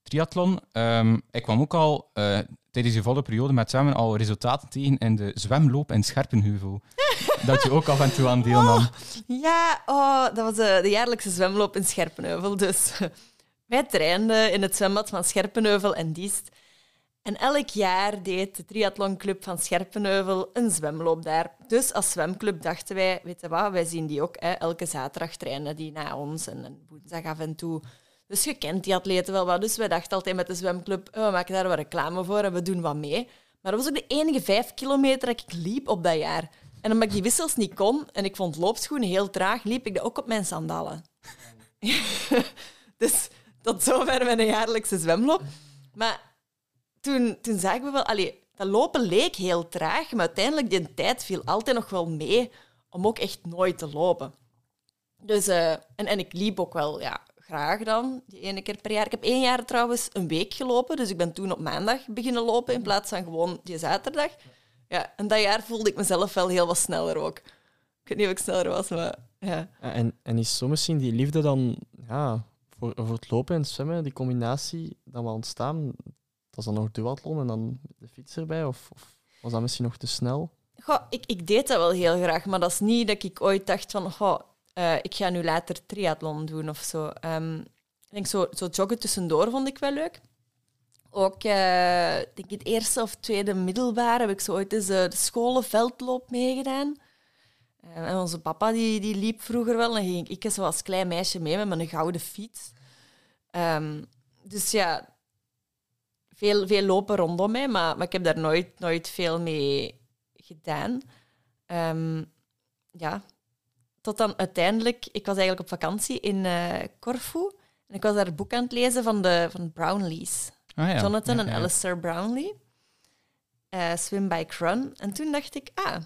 [SPEAKER 1] triathlon. Ehm, ik kwam ook al eh, tijdens je volle periode met zwemmen al resultaten tegen in de zwemloop in Scherpenheuvel. dat je ook af en toe aan deelnam.
[SPEAKER 3] Ja, oh, dat was de, de jaarlijkse zwemloop in Scherpenheuvel. Dus wij trainden in het zwembad van Scherpenheuvel en Diest. En elk jaar deed de triathlonclub van Scherpenheuvel een zwemloop daar. Dus als zwemclub dachten wij, weet je wat, wij zien die ook. Hè, elke zaterdag trainen die na ons en woensdag af en toe. Dus je kent die atleten wel wat. Dus wij dachten altijd met de zwemclub, oh, we maken daar wat reclame voor en we doen wat mee. Maar dat was ook de enige vijf kilometer dat ik liep op dat jaar. En omdat ik die wissels niet kon en ik vond loopschoenen heel traag, liep ik dat ook op mijn sandalen. dus tot zover mijn jaarlijkse zwemloop. Maar toen, toen zagen we wel... Allee, dat lopen leek heel traag, maar uiteindelijk die tijd viel altijd nog wel mee om ook echt nooit te lopen. Dus, eh, en, en ik liep ook wel ja, graag dan, die ene keer per jaar. Ik heb één jaar trouwens een week gelopen, dus ik ben toen op maandag beginnen lopen in plaats van gewoon die zaterdag. Ja, en dat jaar voelde ik mezelf wel heel wat sneller ook. Ik weet niet of ik sneller was, maar ja.
[SPEAKER 2] En, en is zo misschien die liefde dan ja, voor, voor het lopen en het zwemmen, die combinatie dan wel ontstaan? Was dan nog duathlon en dan de fiets erbij? Of, of was dat misschien nog te snel?
[SPEAKER 3] Goh, ik, ik deed dat wel heel graag, maar dat is niet dat ik ooit dacht van, goh, eh, ik ga nu later triathlon doen of zo. Ehm, ik denk zo, zo joggen tussendoor vond ik wel leuk. Ook, ik denk het eerste of tweede middelbaar heb ik zo ooit eens eh, de scholenveldloop meegedaan. En onze papa die, die liep vroeger wel, en ging ik zo als klein meisje mee met mijn gouden fiets. Ehm, dus ja, veel, veel lopen rondom mij, maar, maar ik heb daar nooit, nooit veel mee gedaan. Ehm, ja, tot dan uiteindelijk, ik was eigenlijk op vakantie in eh Corfu en ik was daar een boek aan het lezen van de van Brownlees.
[SPEAKER 1] Ah, ja.
[SPEAKER 3] Jonathan
[SPEAKER 1] Ja,
[SPEAKER 3] en. Alistair Brownlee. uh, swim, bike, run. En toen dacht ik, ah,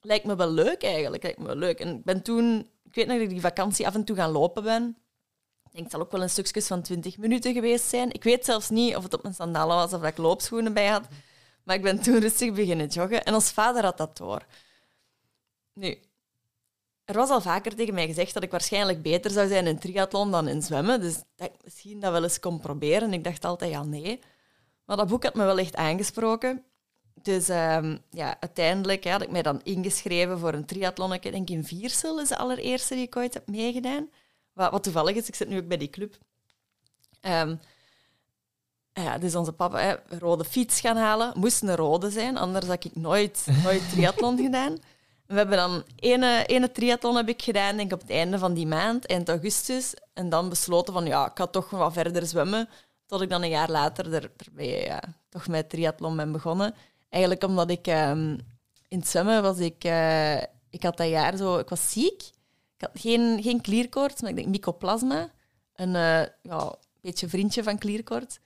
[SPEAKER 3] lijkt me wel leuk eigenlijk. Lijkt me wel leuk. En ik ben toen, ik weet nog dat ik die vakantie af en toe gaan lopen ben. Ik denk, het zal ook wel een stukjes van 20 minuten geweest zijn. Ik weet zelfs niet of het op mijn sandalen was of dat ik loopschoenen bij had. Maar ik ben toen rustig beginnen joggen. En ons vader had dat door. Nu, er was al vaker tegen mij gezegd dat ik waarschijnlijk beter zou zijn in triathlon dan in zwemmen. Dus dat ik misschien dat wel eens kon proberen. Ik dacht altijd, ja, nee. Maar dat boek had me wel echt aangesproken. Dus um, ja, uiteindelijk had ik mij dan ingeschreven voor een triathlon. Ik denk in Viersel is de allereerste die ik ooit heb meegedaan. Wat, toevallig is, ik zit nu ook bij die club. Um, ja, dus onze papa rode fiets gaan halen. Moest een rode zijn, anders had ik nooit, nooit triathlon gedaan. We hebben dan ene, ene triathlon heb ik gedaan, denk op het einde van die maand, eind augustus. En dan besloten van, ja, ik ga toch wat verder zwemmen. Tot ik dan een jaar later er, erbij, ja, toch met triathlon ben begonnen. Eigenlijk omdat ik um, in het zwemmen was ik... Uh, ik had dat jaar zo... Ik was ziek. Ik had geen, geen klierkoorts, maar ik denk mycoplasma. Een uh, ja, beetje vriendje van klierkoorts.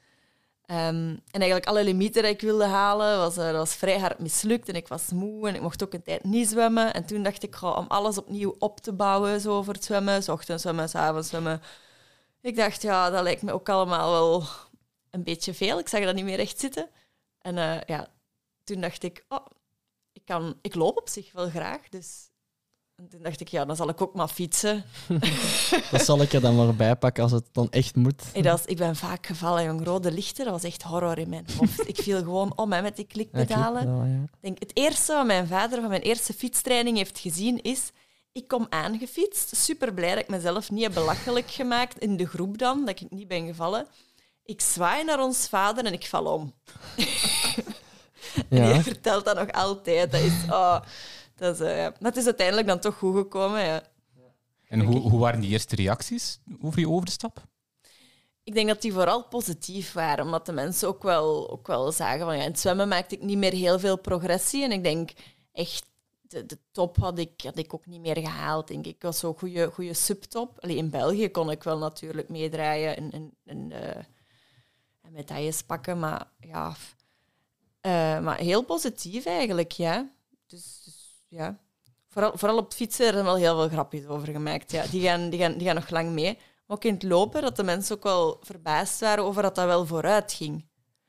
[SPEAKER 3] Um, en eigenlijk alle limieten die ik wilde halen, was, uh, was vrij hard mislukt. En ik was moe en ik mocht ook een tijd niet zwemmen. En toen dacht ik, om alles opnieuw op te bouwen zo voor het zwemmen, s ochtends zwemmen, s avonds zwemmen. Ik dacht, ja, dat lijkt me ook allemaal wel een beetje veel. Ik zag dat niet meer echt zitten. En uh, ja, toen dacht ik, oh, ik, kan, ik loop op zich wel graag. Dus toen dacht ik, ja, dan zal ik ook maar fietsen.
[SPEAKER 2] dat zal ik er dan maar bij pakken als het dan echt moet.
[SPEAKER 3] Hey, dat was, ik ben vaak gevallen, jong. Rode lichten, dat was echt horror in mijn hoofd. ik viel gewoon om hè, met die klikpedalen. Ja, ja. denk, het eerste wat mijn vader van mijn eerste fietstraining heeft gezien is... Ik kom aangefietst, super blij dat ik mezelf niet heb belachelijk gemaakt in de groep dan, dat ik niet ben gevallen. Ik zwaai naar ons vader en ik val om. en hij vertelt dat nog altijd. Dat is... Oh, dat is, uh, Maar het is uiteindelijk dan toch goed gekomen. Ja.
[SPEAKER 1] En hoe, hoe waren die eerste reacties over je overstap?
[SPEAKER 3] Ik denk dat die vooral positief waren, omdat de mensen ook wel, ook wel zagen van ja, in het zwemmen maakte ik niet meer heel veel progressie. En ik denk echt, de, de top had ik, had ik ook niet meer gehaald, denk ik. Ik was zo'n goede, goede subtop. Allee, in België kon ik wel natuurlijk meedraaien en, en, en, uh, medailles pakken, maar ja... Uh, maar heel positief eigenlijk, ja. Dus, dus ja. Vooral, vooral op het fietsen er wel heel veel grapjes over gemaakt. Ja. Die, gaan, die, gaan, die gaan nog lang mee. Maar ook in het lopen, dat de mensen ook wel verbaasd waren over dat dat wel vooruit ging.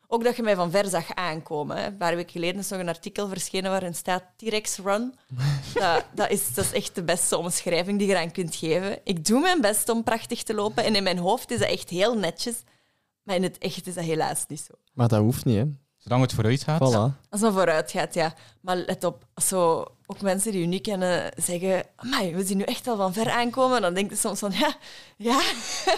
[SPEAKER 3] Ook dat je mij van ver zag aankomen. Hè. Een paar weken geleden is nog een artikel verschenen waarin staat T-Rex Run. Dat, dat, is, dat is echt de beste omschrijving die je eraan kunt geven. Ik doe mijn best om prachtig te lopen en in mijn hoofd is dat echt heel netjes. Maar in het echt is dat helaas niet zo.
[SPEAKER 2] Maar dat hoeft niet, hè?
[SPEAKER 1] Zolang het vooruit gaat.
[SPEAKER 2] Voilà.
[SPEAKER 3] Als het vooruit gaat, ja. Maar let op, zo, ook mensen die u niet kennen zeggen... Amai, we zien nu echt al van ver aankomen. Dan denk je soms van, ja, ja,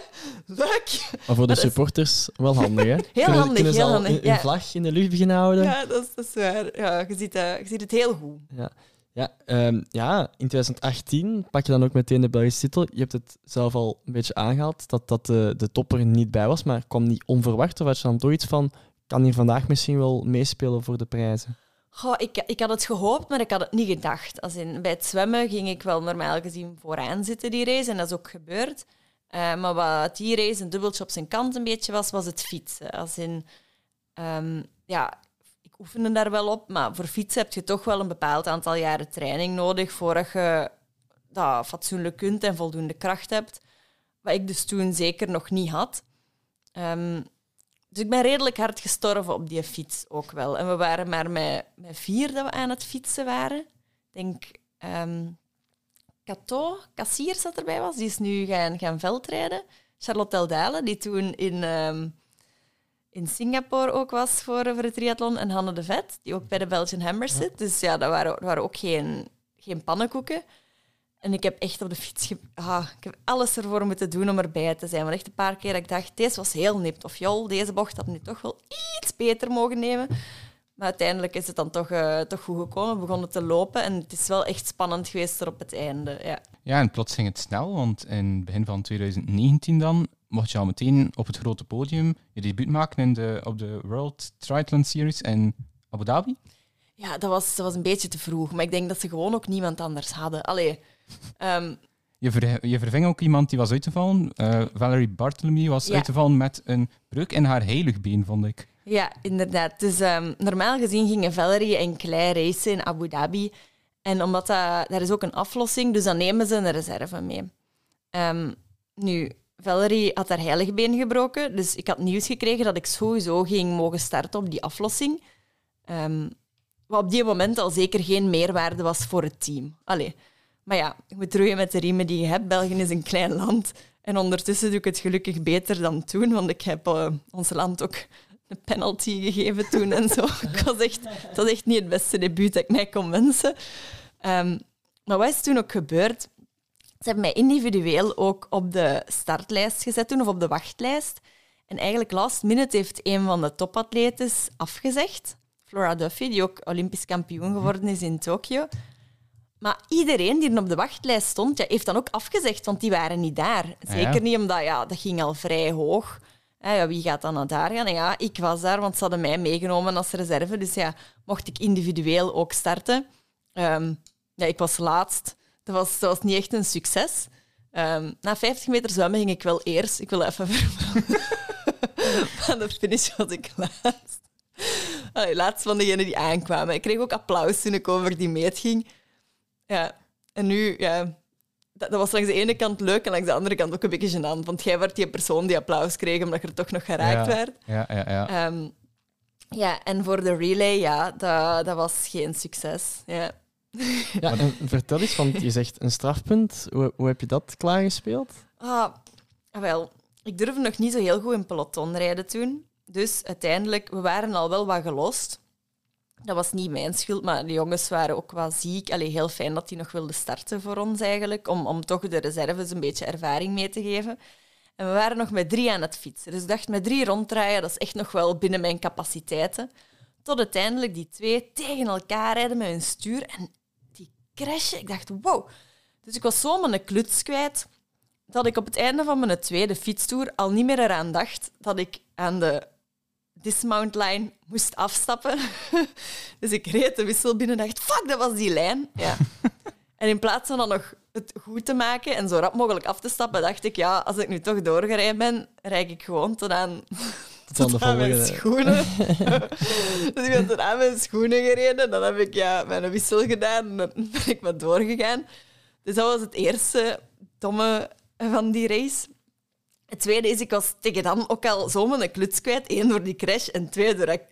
[SPEAKER 3] leuk.
[SPEAKER 2] Maar voor de supporters wel handig, hè?
[SPEAKER 3] Heel
[SPEAKER 2] kunnen,
[SPEAKER 3] handig,
[SPEAKER 2] kunnen
[SPEAKER 3] heel handig.
[SPEAKER 2] Een, vlag in de lucht beginnen houden.
[SPEAKER 3] Ja, dat is, dat is waar. Ja, je, ziet, uh, je ziet het heel goed.
[SPEAKER 2] Ja. Ja, um, ja, in 2018 pak je dan ook meteen de Belgische titel. Je hebt het zelf al een beetje aangehaald, dat, dat de, de topper niet bij was, maar kwam niet onverwacht? Of had je dan toch iets van, kan hij vandaag misschien wel meespelen voor de prijzen?
[SPEAKER 3] Goh, ik, ik had het gehoopt, maar ik had het niet gedacht. Als in, bij het zwemmen ging ik wel normaal gezien vooraan zitten die race en dat is ook gebeurd. Uh, maar wat die race een dubbeltje op zijn kant een beetje was, was het fietsen. Als in, um, ja, ik oefende daar wel op, maar voor fietsen heb je toch wel een bepaald aantal jaren training nodig voordat je dat fatsoenlijk kunt en voldoende kracht hebt. Wat ik dus toen zeker nog niet had. Um, dus ik ben redelijk hard gestorven op die fiets ook wel. En we waren maar met, met vier dat we aan het fietsen waren. Ik denk, um, Cato, Kassier zat erbij was, die is nu gaan, gaan veldrijden. Charlotte Eldale, die toen in, um, in Singapore ook was voor, voor het triathlon. En Hanne de Vet, die ook bij de Belgian Hammers zit. Dus ja, dat waren, dat waren ook geen, geen pannenkoeken. En ik heb echt op de fiets... Ah, ik heb alles ervoor moeten doen om erbij te zijn. Want echt een paar keer dat ik dacht, deze was heel nipt. Of joh, deze bocht had nu toch wel iets beter mogen nemen. Maar uiteindelijk is het dan toch, uh, toch goed gekomen. We begonnen te lopen en het is wel echt spannend geweest er op het einde. Ja,
[SPEAKER 1] ja en plots ging het snel, want in het begin van 2019 dan mocht je al meteen op het grote podium je debuut maken in de, op de World Triathlon Series in Abu Dhabi.
[SPEAKER 3] Ja, dat was, dat was een beetje te vroeg. Maar ik denk dat ze gewoon ook niemand anders hadden. Allee,
[SPEAKER 1] Um, je, ver, je verving ook iemand die was uitgevallen. Uh, Valerie Bartholomew was ja. uitgevallen met een breuk in haar heiligbeen, vond ik.
[SPEAKER 3] Ja, inderdaad. Dus ehm, normaal gezien gingen Valerie en Claire racen in Abu Dhabi. En omdat dat, daar is ook een aflossing, dus dan nemen ze een reserve mee. Ehm, nu, Valerie had haar heiligbeen gebroken, dus ik had nieuws gekregen dat ik sowieso ging mogen starten op die aflossing. Um, wat op die moment al zeker geen meerwaarde was voor het team. Allee. Maar ja, je moet roeien met de riemen die je hebt. België is een klein land. En ondertussen doe ik het gelukkig beter dan toen, want ik heb uh, ons land ook een penalty gegeven toen en zo. Ik was echt, dat was echt niet het beste debuut dat ik mij kon wensen. Um, maar wat is toen ook gebeurd? Ze hebben mij individueel ook op de startlijst gezet toen, of op de wachtlijst. En eigenlijk last minute heeft een van de topatletes afgezegd. Flora Duffy, die ook Olympisch kampioen geworden is in Tokio. Maar iedereen die op de wachtlijst stond, ja, heeft dan ook afgezegd, want die waren niet daar. Zeker niet omdat ja, dat ging al vrij hoog. Ja, wie gaat dan naar daar gaan? En ja, ik was daar, want ze hadden mij meegenomen als reserve. Dus ja, mocht ik individueel ook starten. Um, ja, ik was laatst. Dat was, dat was niet echt een succes. Um, na 50 meter zwemmen ging ik wel eerst. Ik wil even vermelden. Aan de finish was ik laatst. Allee, laatst van degenen die aankwamen. Ik kreeg ook applaus toen ik over die meet ging. Ja, en nu, ja, dat, was langs de ene kant leuk en langs de andere kant ook een beetje gênant. Want jij werd die persoon die applaus kreeg omdat je er toch nog geraakt
[SPEAKER 1] ja.
[SPEAKER 3] werd.
[SPEAKER 1] Ja, ja, ja.
[SPEAKER 3] Um, ja, en voor de relay, ja, dat, dat was geen succes. Ja.
[SPEAKER 2] Ja, en vertel eens, want je zegt een strafpunt. Hoe, hoe heb je dat klaargespeeld?
[SPEAKER 3] Ah, wel, ik durfde nog niet zo heel goed in peloton rijden toen. Dus uiteindelijk, we waren al wel wat gelost. Dat was niet mijn schuld, maar de jongens waren ook wel ziek. Allee, heel fijn dat die nog wilden starten voor ons eigenlijk, om, om toch de reserves een beetje ervaring mee te geven. En we waren nog met drie aan het fietsen. Dus ik dacht, met drie ronddraaien, dat is echt nog wel binnen mijn capaciteiten. Tot uiteindelijk die twee tegen elkaar rijden met hun stuur en die crashen. Ik dacht, wow. Dus ik was zo mijn kluts kwijt dat ik op het einde van mijn tweede fietstoer al niet meer eraan dacht dat ik aan de dismount line moest afstappen. dus ik reed de wissel binnen en dacht, fuck, dat was die lijn. Ja. en in plaats van dan nog het goed te maken en zo rap mogelijk af te stappen, dacht ik, ja, als ik nu toch doorgereden ben, rijd ik gewoon tot aan, tot, tot aan mijn schoenen. dus ik ben tot aan mijn schoenen gereden. Dan heb ik ja, mijn wissel gedaan en dan ben ik maar doorgegaan. Dus dat was het eerste domme van die race. Het tweede is, ik was tegen dan ook al zo mijn kluts kwijt. Eén door die crash en twee door ik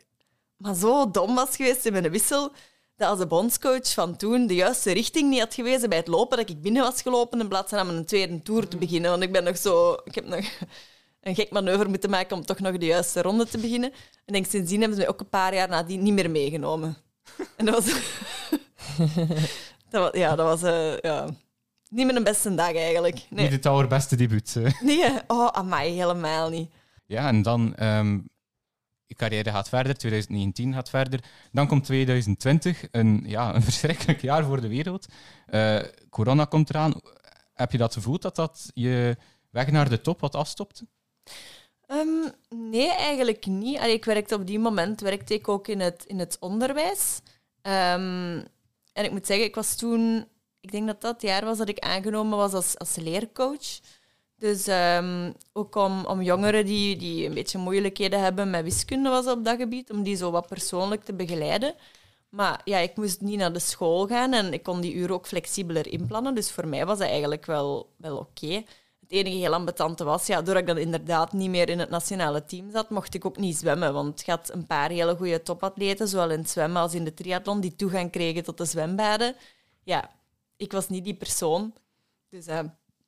[SPEAKER 3] maar zo dom was geweest in mijn wissel dat als de bondscoach van toen de juiste richting niet had gewezen bij het lopen, dat ik binnen was gelopen in plaats van aan mijn tweede tour te beginnen. Want ik ben nog zo... Ik heb nog een gek manoeuvre moeten maken om toch nog de juiste ronde te beginnen. En denk, sindsdien hebben ze mij ook een paar jaar nadien niet meer meegenomen. En dat was... dat was ja, dat was... Uh, ja, niet mijn beste dag eigenlijk. Nee.
[SPEAKER 1] Niet het allerbeste debuut.
[SPEAKER 3] Nee, oh, amai, helemaal niet.
[SPEAKER 1] Ja, en dan, um, je carrière gaat verder, 2019 gaat verder. Dan komt 2020, een, ja, een verschrikkelijk jaar voor de wereld. Uh, corona komt eraan. Heb je dat gevoeld dat dat je weg naar de top wat afstopte?
[SPEAKER 3] Um, nee, eigenlijk niet. Allee, ik werkte op die moment werkte ik ook in het, in het onderwijs. Um, en ik moet zeggen, ik was toen ik denk dat dat het jaar was dat ik aangenomen was als, als leercoach. Dus um, ook om, om jongeren die, die een beetje moeilijkheden hebben met wiskunde was op dat gebied, om die zo wat persoonlijk te begeleiden. Maar ja, ik moest niet naar de school gaan en ik kon die uren ook flexibeler inplannen. Dus voor mij was dat eigenlijk wel, wel oké. Het enige heel ambetante was, ja, doordat ik dan inderdaad niet meer in het nationale team zat, mocht ik ook niet zwemmen. Want ik had een paar hele goede topatleten, zowel in het zwemmen als in de triathlon, die toegang kregen tot de zwembaden. Ja, ik was niet die persoon. Dus, uh,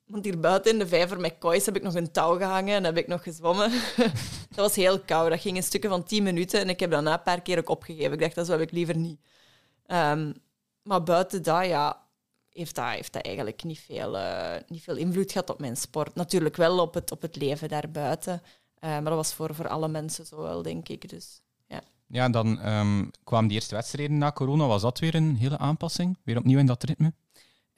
[SPEAKER 3] want hier buiten in de vijver met koois heb ik nog een touw gehangen en heb ik nog gezwommen. dat was heel koud. Dat ging een stukje van tien minuten en ik heb daarna een paar keer ook opgegeven. Ik dacht, dat zou ik liever niet. Um, maar buiten dat, ja, heeft dat, heeft dat eigenlijk niet veel, uh, niet veel invloed gehad op mijn sport. Natuurlijk wel op het, op het leven daarbuiten. Uh, maar dat was voor, voor alle mensen zo wel, denk ik. Dus, ja.
[SPEAKER 1] Ja, en dan um, kwamen die eerste wedstrijden na corona. Was dat weer een hele aanpassing? Weer opnieuw in dat ritme?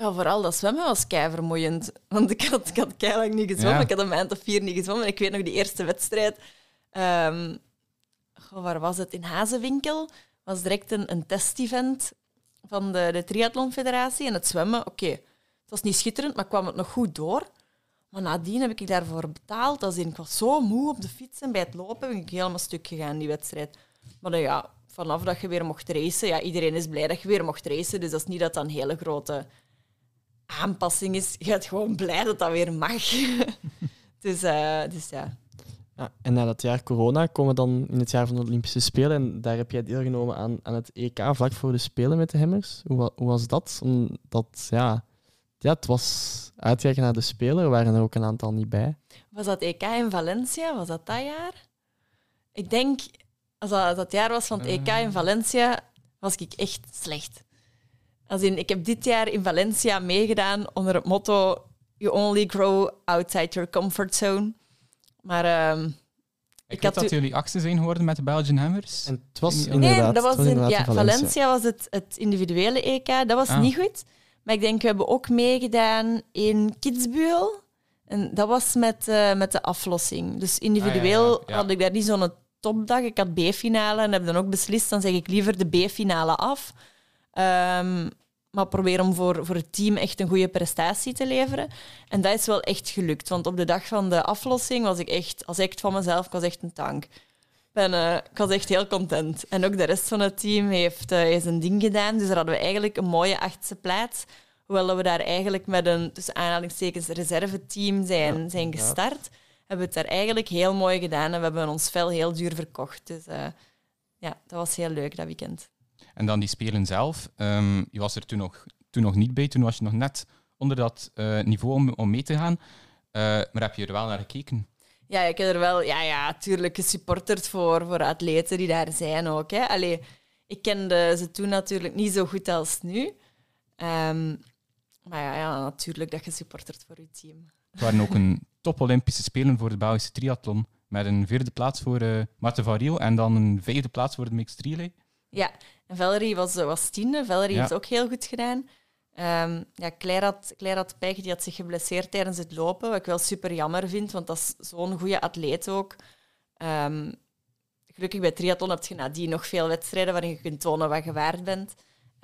[SPEAKER 3] Ja, vooral dat zwemmen was kei vermoeiend. Want ik had, ik had kei niet gezwommen. Ik had een maand of vier niet gezwommen. En ik weet nog die eerste wedstrijd. Um, waar was het? In Hazenwinkel was direct een, een testevent van de, de Triathlon Federatie. En het zwemmen, oké, het was niet schitterend, maar kwam het nog goed door. Maar nadien heb ik daarvoor betaald. Als in, ik was zo moe op de fiets en bij het lopen ben ik helemaal stuk gegaan, die wedstrijd. Maar dan, ja, vanaf dat je weer mocht racen, ja, iedereen is blij dat je weer mocht racen. Dus dat is niet dat dat een hele grote aanpassing is. Je bent gewoon blij dat dat weer mag. dus, uh, dus ja.
[SPEAKER 2] ja. En na dat jaar corona komen we dan in het jaar van de Olympische Spelen. En daar heb jij deelgenomen aan, aan het EK vlak voor de Spelen met de Hemmers. Hoe, hoe was dat? Omdat, ja, ja, het was uitkijken naar de Spelen. Er waren er ook een aantal niet bij.
[SPEAKER 3] Was dat EK in Valencia? Was dat dat jaar? Ik denk, als dat dat jaar was van het EK in eh. Valencia, was ik echt slecht. Als in, ik heb dit jaar in Valencia meegedaan onder het motto You only grow outside your comfort zone. Maar uh,
[SPEAKER 1] ik, ik had dat jullie achtste zijn geworden met de Belgian Hammers.
[SPEAKER 2] En het was
[SPEAKER 3] inderdaad, nee, dat was, in, ja, Valencia. was het, het individuele EK. Dat was ah. niet goed. Maar ik denk, we hebben ook meegedaan in Kitzbühel. En dat was met, uh, met de aflossing. Dus individueel ah, had ik daar niet zo'n topdag. Ik had B-finale en heb dan ook beslist, dan zeg ik liever de B-finale af. Um, maar probeer om voor, voor het team echt een goede prestatie te leveren. En dat is wel echt gelukt. Want op de dag van de aflossing was ik echt, als echt van mezelf, ik was echt een tank. Ben, uh, ik was echt heel content. En ook de rest van het team heeft, uh, een ding gedaan. Dus daar hadden we eigenlijk een mooie achtste plaats. Hoewel we daar eigenlijk met een tussen aanhalingstekens reserveteam zijn, zijn gestart, hebben we het daar eigenlijk heel mooi gedaan. En we hebben ons vel heel duur verkocht. Dus uh, ja, dat was heel leuk dat weekend.
[SPEAKER 1] En dan die spelen zelf. Um, je was er toen nog, toen nog niet bij, toen was je nog net onder dat uh, niveau om, om mee te gaan. Uh, maar heb je er wel naar gekeken?
[SPEAKER 3] Ja, ik heb er wel, ja, ja, tuurlijk gesupporterd voor, voor atleten die daar zijn ook. Hè. Allee, ik kende ze toen natuurlijk niet zo goed als nu. Um, maar ja, ja, natuurlijk dat je supportert voor je team.
[SPEAKER 1] Het waren ook een top Olympische Spelen voor de Belgische triathlon. Met een vierde plaats voor uh, Marten van Rio en dan een vijfde plaats voor de mixed relay.
[SPEAKER 3] Ja, en Valerie was, was tiende. Valerie heeft ook heel goed gedaan. Um, ja, Claire had, Claire had pech, die had zich geblesseerd tijdens het lopen, wat ik wel super jammer vind, want dat is zo'n goede atleet ook. Um, gelukkig bij triathlon heb je nadien nog veel wedstrijden waarin je kunt tonen wat je waard bent.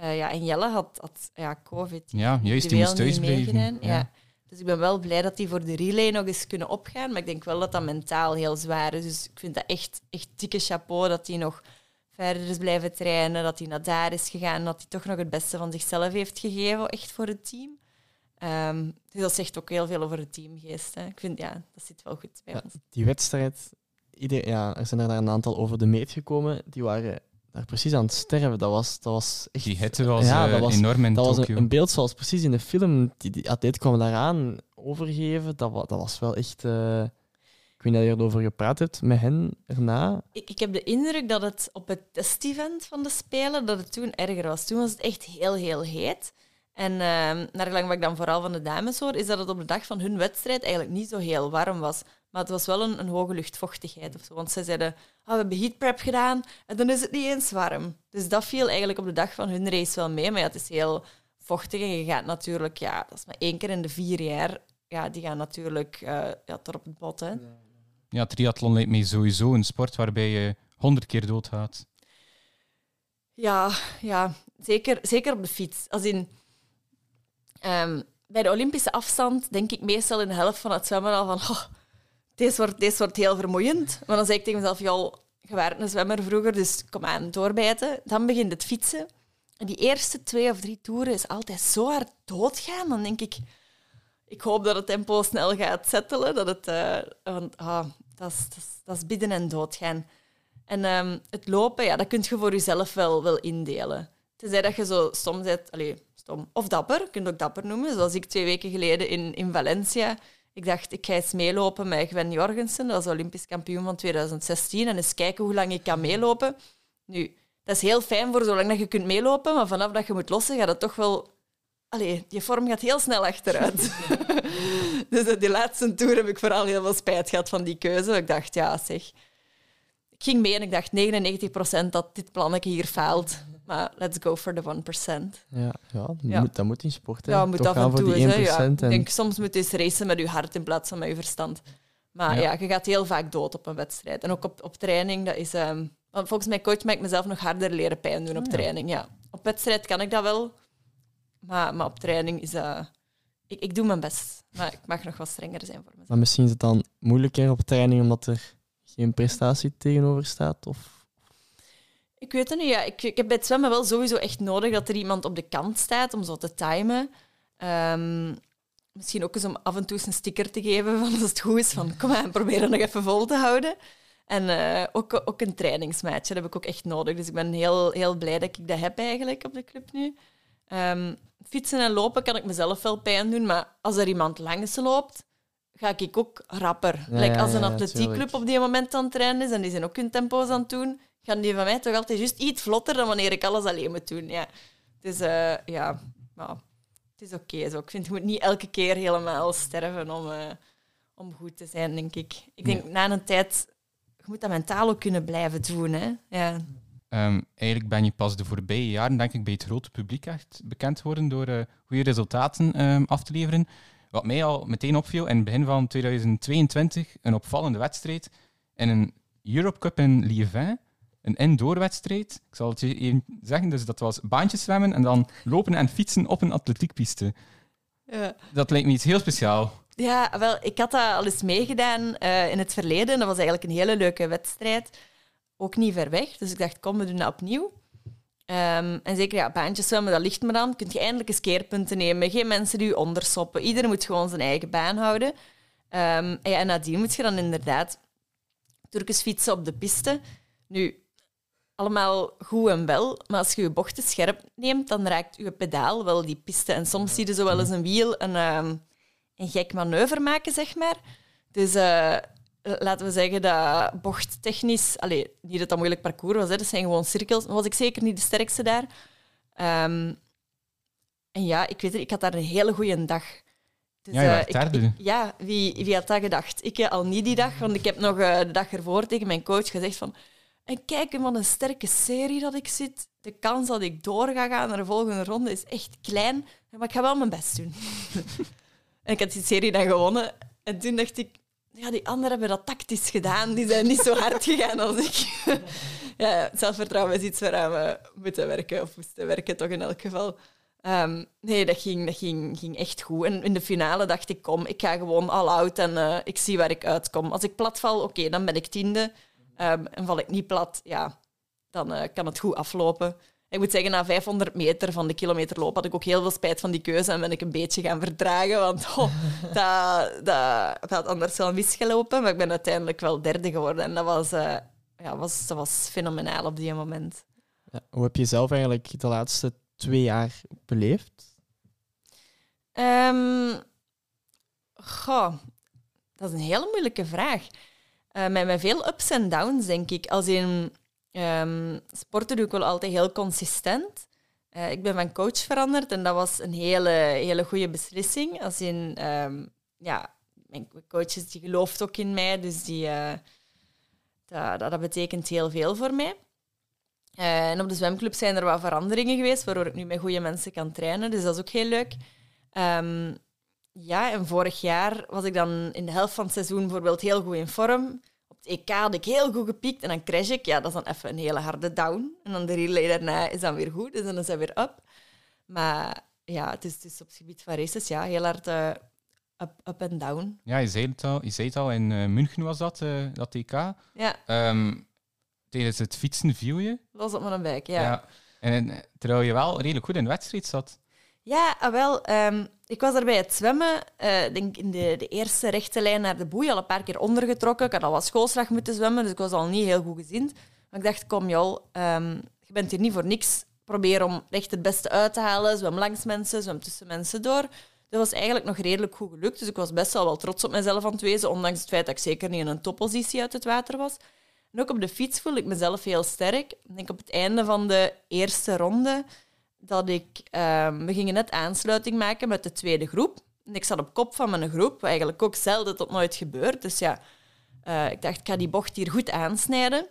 [SPEAKER 3] Uh, ja, en Jelle had, had ja, COVID.
[SPEAKER 1] Ja, juist, die moest thuis blijven. Ja.
[SPEAKER 3] ja. Dus ik ben wel blij dat die voor de relay nog eens kunnen opgaan, maar ik denk wel dat dat mentaal heel zwaar is. Dus ik vind dat echt, echt dikke chapeau dat hij nog verder is blijven trainen, dat hij naar daar is gegaan, dat hij toch nog het beste van zichzelf heeft gegeven, echt voor het team. Um, dus dat zegt ook heel veel over de teamgeest. Hè. Ik vind, ja, dat zit wel goed bij ons.
[SPEAKER 2] Die wedstrijd, ieder, ja, er zijn er een aantal over de meet gekomen, die waren daar precies aan het sterven. Dat was, dat was echt...
[SPEAKER 1] Die hitte was, ja, dat was enorm in
[SPEAKER 2] Dat
[SPEAKER 1] was
[SPEAKER 2] een, beeld zoals precies in de film. Die, die atleet kwam daaraan overgeven. Dat, dat was wel echt... Uh, ik weet niet dat je erover gepraat hebt met hen erna.
[SPEAKER 3] Ik, ik heb de indruk dat het op het test-event van de Spelen dat het toen erger was. Toen was het echt heel, heel heet. En uh, naar gelang wat ik dan vooral van de dames hoor, is dat het op de dag van hun wedstrijd eigenlijk niet zo heel warm was. Maar het was wel een, een hoge luchtvochtigheid of zo. Want ze zeiden, oh, we hebben heatprep gedaan en dan is het niet eens warm. Dus dat viel eigenlijk op de dag van hun race wel mee. Maar ja, het is heel vochtig en je gaat natuurlijk, ja, dat is maar één keer in de vier jaar, ja, die gaan natuurlijk uh, ja, tot op het bot. Hè.
[SPEAKER 1] Ja, triathlon lijkt mij sowieso een sport waarbij je honderd keer doodgaat.
[SPEAKER 3] Ja, ja zeker, zeker op de fiets. Als in, um, bij de Olympische afstand denk ik meestal in de helft van het zwemmen al van... Oh, deze wordt, deze wordt heel vermoeiend. Maar dan zeg ik tegen mezelf, joh, je werd een zwemmer vroeger, dus kom aan, doorbijten. Dan begint het fietsen. En die eerste twee of drie toeren is altijd zo hard doodgaan. Dan denk ik, ik hoop dat het tempo snel gaat settelen. Dat het, want, ah, dat, is, dat, is, dat is bidden en doodgaan. En um, het lopen, ja, dat kun je voor jezelf wel, wel indelen. Tenzij dat je zo stom bent, allez, stom, of dapper, je kunt ook dapper noemen. Zoals ik twee weken geleden in, in Valencia ik dacht, ik ga eens meelopen met Gwen Jorgensen. Dat was Olympisch kampioen van 2016. En eens kijken hoe lang ik kan meelopen. Nu, dat is heel fijn voor zolang dat je kunt meelopen. Maar vanaf dat je moet lossen, gaat het toch wel... Allee, die vorm gaat heel snel achteruit. dus die laatste tour heb ik vooral heel veel spijt gehad van die keuze. Ik dacht, ja, zeg... Ik ging mee en ik dacht 99% dat dit plannetje hier faalt. Maar let's go for the 1%.
[SPEAKER 2] Ja, ja, dat, Moet, dat moet in sport. Hè.
[SPEAKER 3] Ja, moet af en toe. Ja. Ik denk, soms moet je eens racen met je hart in plaats van met je verstand. Maar ja. je gaat heel vaak dood op een wedstrijd. En ook op, op training, dat is... Um, volgens mijn coach ik mezelf nog harder leren pijn doen op ah, training. Ja. Op wedstrijd kan ik dat wel. Maar, maar op training is dat... ik, ik doe mijn best. Maar ik mag nog wat strenger zijn voor mezelf.
[SPEAKER 2] Maar misschien is het dan moeilijker op training omdat er geen prestatie tegenover staat? Of...
[SPEAKER 3] Ik weet het niet. Ja. Ik, ik heb bij het zwemmen wel sowieso echt nodig dat er iemand op de kant staat om zo te timen. Ehm, misschien ook eens om af en toe eens een sticker te geven van als het goed is, van kom aan, probeer het nog even vol te houden. En eh, ook, ook een trainingsmatch, dat heb ik ook echt nodig. Dus ik ben heel, heel blij dat ik dat heb eigenlijk op de club nu. Ehm, fietsen en lopen kan ik mezelf wel pijn doen, maar als er iemand langs loopt, ga ik ook rapper.
[SPEAKER 2] Ja,
[SPEAKER 3] like als een
[SPEAKER 2] ja,
[SPEAKER 3] atletiekclub op die moment aan het trainen is en die zijn ook hun tempo's aan het doen, gaan die van mij toch altijd juist iets vlotter dan wanneer ik alles alleen moet doen. Ja. Dus eh, ja, het is oké zo. Ik vind, je moet niet elke keer helemaal sterven om, eh, om goed te zijn, denk ik. Ik denk, na een tijd, je moet dat mentaal ook kunnen blijven doen. Hè? Ja.
[SPEAKER 1] Ehm, eigenlijk ben je pas de voorbije jaren, denk ik, bij het grote publiek echt bekend geworden door eh, goede resultaten ehm, af te leveren. Wat mij al meteen opviel in het begin van 2022, een opvallende wedstrijd in een Europe Cup in Liévin. Een indoorwedstrijd. Ik zal het je even zeggen, dus dat was baantjes zwemmen en dan lopen en fietsen op een atletiekpiste.
[SPEAKER 3] Ja.
[SPEAKER 1] Dat lijkt me iets heel speciaal.
[SPEAKER 3] Ja, wel, ik had dat al eens meegedaan eh, in het verleden. Dat was eigenlijk een hele leuke wedstrijd. Ook niet ver weg. Dus ik dacht, kom, we doen dat opnieuw. Ehm, en zeker, ja, baantjes zwemmen, dat ligt me dan. Kun je eindelijk eens keerpunten nemen. Geen mensen die je ondersoppen. Iedereen moet gewoon zijn eigen baan houden. Ehm, en, ja, en nadien moet je dan inderdaad Turkens fietsen op de piste. Nu, allemaal goed en wel, maar als je je bochten scherp neemt, dan raakt je pedaal wel die piste. En soms zie je zo wel eens een wiel een, ehm, een gek manoeuvre maken, zeg maar. Dus eh, laten we zeggen dat bochttechnisch... Allee, niet dat dat moeilijk parcours was, hè, dat zijn gewoon cirkels. Was ik zeker niet de sterkste daar. Ehm, en ja, ik weet het, ik had daar een hele goede dag. Dus,
[SPEAKER 1] Ja, je
[SPEAKER 3] eh,
[SPEAKER 1] werd
[SPEAKER 3] ik- ik- ja, wie, wie had dat gedacht? Ik eh, al niet die dag, want ik heb nog eh, de dag ervoor tegen mijn coach gezegd van... En kijk, wat een sterke serie dat ik zit. De kans dat ik door ga gaan naar de volgende ronde is echt klein. Maar ik ga wel mijn best doen. en ik had die serie dan gewonnen. En toen dacht ik, ja, die anderen hebben dat tactisch gedaan. Die zijn niet zo hard gegaan als ik. ja, zelfvertrouwen is iets waaraan we moeten werken, of moesten werken toch in elk geval. Ehm, nee, dat, ging, dat ging, ging echt goed. En in de finale dacht ik, kom, ik ga gewoon all out en eh, ik zie waar ik uitkom. Als ik plat val, oké, dan ben ik tiende. Ehm, en val ik niet plat, ja, dan eh, kan het goed aflopen. Ik moet zeggen, na 500 meter van de kilometerloop had ik ook heel veel spijt van die keuze en ben ik een beetje gaan verdragen, want oh, dat, dat, dat had anders wel misgelopen. Maar ik ben uiteindelijk wel derde geworden en dat was, eh, ja, was, dat was fenomenaal op die moment.
[SPEAKER 2] Ja, hoe heb je zelf eigenlijk de laatste twee jaar beleefd?
[SPEAKER 3] Ehm goh, dat is een hele moeilijke vraag. Eh, met, met veel ups en downs, denk ik. Als in ehm, sporten doe ik wel altijd heel consistent. Eh, ik ben van coach veranderd en dat was een hele, hele goede beslissing. Als in, ehm, ja, mijn coach is, die gelooft ook in mij, dus die, eh, dat, dat, dat betekent heel veel voor mij. Eh, en op de zwemclub zijn er wat veranderingen geweest, waardoor ik nu met goede mensen kan trainen. Dus dat is ook heel leuk. Ehm, ja, en vorig jaar was ik dan in de helft van het seizoen bijvoorbeeld heel goed in vorm. EK had ik heel goed gepiekt en dan crash ik. Ja, dat is dan even een hele harde down. En dan de relay daarna is dan weer goed, dus dan is dat weer up. Maar ja, het is, het is op het gebied van races ja, heel hard eh, up, up en down.
[SPEAKER 1] Ja, je zei het al, je zei het al in eh, München was dat, eh, dat TK.
[SPEAKER 3] Ja,
[SPEAKER 1] Ehm, tijdens het fietsen viel je.
[SPEAKER 3] los op mijn buik, ja.
[SPEAKER 1] En eh, terwijl je wel redelijk goed in de wedstrijd zat.
[SPEAKER 3] Ja, ah, wel. ehm, ik was er bij het zwemmen, eh, denk in de, de eerste rechte lijn naar de boei, al een paar keer ondergetrokken. Ik had al wat schoolslag moeten zwemmen, dus ik was al niet heel goed gezind. Maar ik dacht, kom joh, ehm, je bent hier niet voor niks. Probeer om echt het beste uit te halen. Zwem langs mensen, zwem tussen mensen door. Dat was eigenlijk nog redelijk goed gelukt, dus ik was best wel wel trots op mezelf aan het wezen, ondanks het feit dat ik zeker niet in een toppositie uit het water was. En ook op de fiets voelde ik mezelf heel sterk. Denk op het einde van de eerste ronde dat ik... ehm, we gingen net aansluiting maken met de tweede groep. En ik zat op kop van mijn groep, wat eigenlijk ook zelden tot nooit gebeurt. Dus ja, eh, ik dacht, ik ga die bocht hier goed aansnijden.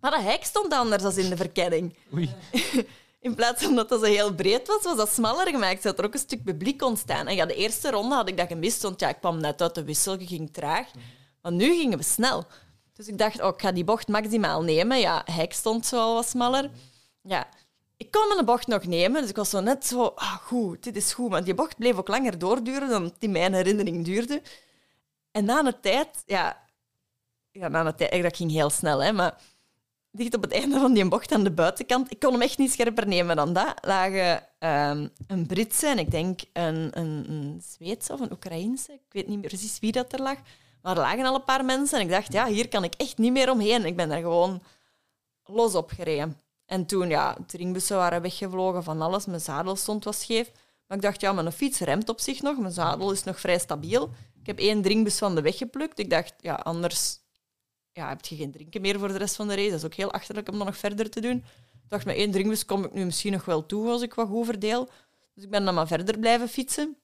[SPEAKER 3] Maar dat hek stond anders dan in de verkenning.
[SPEAKER 1] Oei.
[SPEAKER 3] In plaats van dat dat zo heel breed was, was dat smaller gemaakt, zodat er ook een stuk publiek kon staan. En ja, de eerste ronde had ik dat gemist, want ja, ik kwam net uit de wissel, je ging traag. Maar nu gingen we snel. Dus ik dacht, oh, ik ga die bocht maximaal nemen. Ja, hek stond zo al wat smaller. Ja, ik kon mijn bocht nog nemen, dus ik was zo net zo, ah, goed, dit is goed. Maar die bocht bleef ook langer doorduren dan die mijn herinnering duurde. En na een tijd, ja, ja na een tijd, dat ging heel snel, hè, maar dicht op het einde van die bocht aan de buitenkant, ik kon hem echt niet scherper nemen dan dat, lagen um, een Britse en ik denk een, een, een Zweedse of een Oekraïense, ik weet niet meer precies wie dat er lag, maar er lagen al een paar mensen en ik dacht, ja, hier kan ik echt niet meer omheen. Ik ben daar gewoon los op gereden. En toen, ja, de waren weggevlogen van alles. Mijn zadel stond wat scheef. Maar ik dacht, ja, mijn fiets remt op zich nog. Mijn zadel is nog vrij stabiel. Ik heb één dringbus van de weg geplukt. Ik dacht, ja, anders ja, heb je geen drinken meer voor de rest van de race. Dat is ook heel achterlijk om dat nog verder te doen. Ik dacht, met één dringbus kom ik nu misschien nog wel toe als ik wat goed verdeel. Dus ik ben dan maar verder blijven fietsen.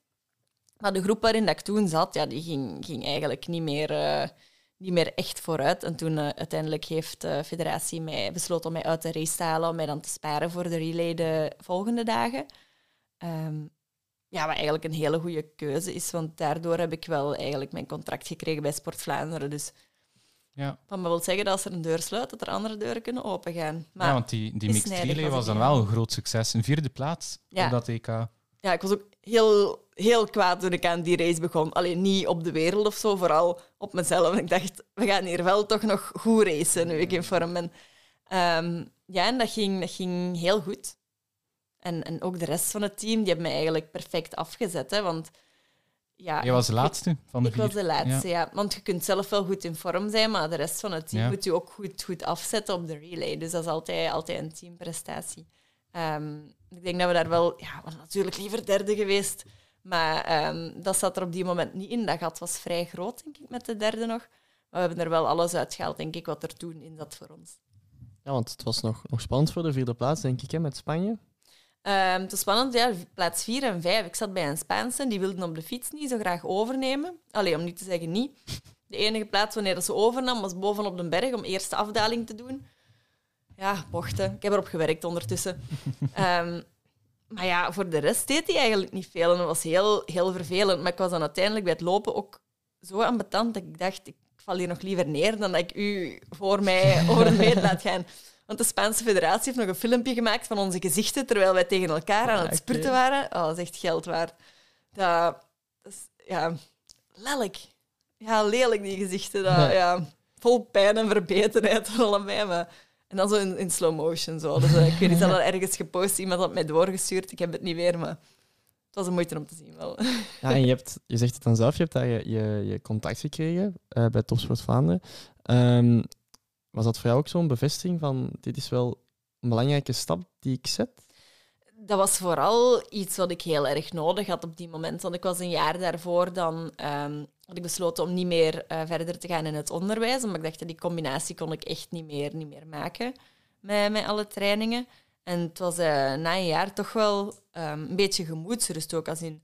[SPEAKER 3] Maar de groep waarin dat ik toen zat, ja, die ging, ging eigenlijk niet meer... Uh, niet meer echt vooruit. En toen uh, uiteindelijk heeft de federatie mij besloten om mij uit de race te halen, om mij dan te sparen voor de relay de volgende dagen. Um, ja, wat eigenlijk een hele goede keuze is, want daardoor heb ik wel eigenlijk mijn contract gekregen bij Sport Vlaanderen. Dus ja. Van wil zeggen dat als er een deur sluit, dat er andere deuren kunnen opengaan. Maar
[SPEAKER 1] ja, want die, die mixed relay was dan wel een groot succes. Een vierde plaats ja. op dat EK.
[SPEAKER 3] Ja, ik was ook heel, heel kwaad toen ik aan die race begon. Alleen niet op de wereld of zo, vooral op mezelf. Ik dacht, we gaan hier wel toch nog goed racen nu ik in vorm ben. Um, ja, en dat ging, dat ging heel goed. En, en ook de rest van het team, die hebben mij eigenlijk perfect afgezet. Hè, want ja,
[SPEAKER 1] je was de laatste van de
[SPEAKER 3] ik
[SPEAKER 1] vier.
[SPEAKER 3] Ik was de laatste, ja. Want je kunt zelf wel goed in vorm zijn, maar de rest van het team moet je ook goed, goed afzetten op de relay. Dus dat is altijd, altijd een teamprestatie. Um, ik denk dat we daar wel... Ja, we natuurlijk liever derde geweest. Maar um, dat zat er op die moment niet in. Dat gat was vrij groot, denk ik, met de derde nog. Maar we hebben er wel alles uitgehaald, denk ik, wat er toen in zat voor ons.
[SPEAKER 2] Ja, want het was nog, nog spannend voor de vierde plaats, denk ik, hè, met Spanje.
[SPEAKER 3] Um, het was spannend, ja, plaats 4 en 5. Ik zat bij een Spaanse, die wilden op de fiets niet zo graag overnemen. Alleen om niet te zeggen niet. De enige plaats wanneer dat ze overnam was bovenop de berg om eerste afdaling te doen ja, bochten. Ik heb erop gewerkt ondertussen. um, maar ja, voor de rest deed hij eigenlijk niet veel. En dat was heel, heel vervelend. Maar ik was dan uiteindelijk bij het lopen ook zo ambetant dat ik dacht, ik val hier nog liever neer dan dat ik u voor mij over de meet laat gaan. Want de Spaanse federatie heeft nog een filmpje gemaakt van onze gezichten terwijl wij tegen elkaar aan het spurten waren. Oh, dat is echt geld waard. Dat, dat is, ja, lelijk. Ja, lelijk die gezichten. Dat, ja, vol pijn en verbetenheid van allebei. Maar en dan zo in, in slow motion. Zo. Dus, uh, ik weet niet, dat ergens gepost, iemand had mij doorgestuurd. Ik heb het niet meer, maar het was een moeite om te zien wel.
[SPEAKER 2] Ja, en je, hebt, je zegt het dan zelf, je hebt daar je, je, je contact gekregen uh, bij Topsport Vlaanderen. Um, was dat voor jou ook zo'n bevestiging van dit is wel een belangrijke stap die ik zet?
[SPEAKER 3] Dat was vooral iets wat ik heel erg nodig had op die moment. Want ik was een jaar daarvoor dan um, had ik besloten om niet meer uh, verder te gaan in het onderwijs. Omdat ik dacht, die combinatie kon ik echt niet meer, niet meer maken met, alle trainingen. En het was uh, na een jaar toch wel um, een beetje gemoedsrust ook. Als in,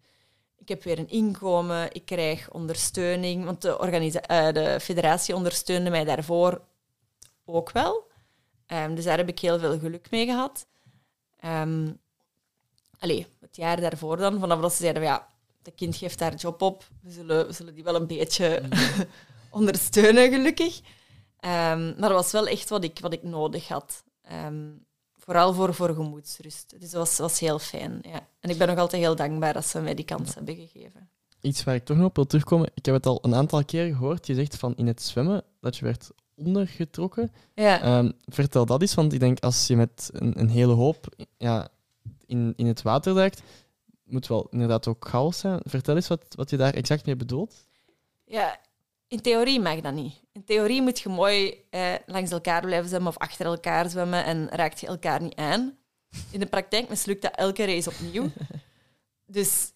[SPEAKER 3] ik heb weer een inkomen, ik krijg ondersteuning. Want de, uh, de federatie ondersteunde mij daarvoor ook wel. Um, dus daar heb ik heel veel geluk mee gehad. Um, allee, het jaar daarvoor dan, vanaf dat ze zeiden, ja, dat kind geeft daar job op. We zullen, we zullen die wel een beetje mm. ondersteunen, gelukkig. Um, maar dat was wel echt wat ik, wat ik nodig had. Um, vooral voor, voor gemoedsrust. Dus dat was, was heel fijn. Ja. En ik ben nog altijd heel dankbaar dat ze mij die kans hebben gegeven.
[SPEAKER 2] Iets waar ik toch nog op wil terugkomen. Ik heb het al een aantal keer gehoord. Je zegt van in het zwemmen dat je werd ondergetrokken.
[SPEAKER 3] Ja.
[SPEAKER 2] Um, vertel dat eens, want ik denk als je met een, een hele hoop ja, in, in het water duikt, moet wel inderdaad ook chaos zijn. Vertel eens wat, wat je daar exact mee bedoelt.
[SPEAKER 3] Ja, in theorie mag dat niet. In theorie moet je mooi eh, langs elkaar blijven zwemmen of achter elkaar zwemmen en raakt je elkaar niet aan. In de praktijk mislukt dat elke race opnieuw. dus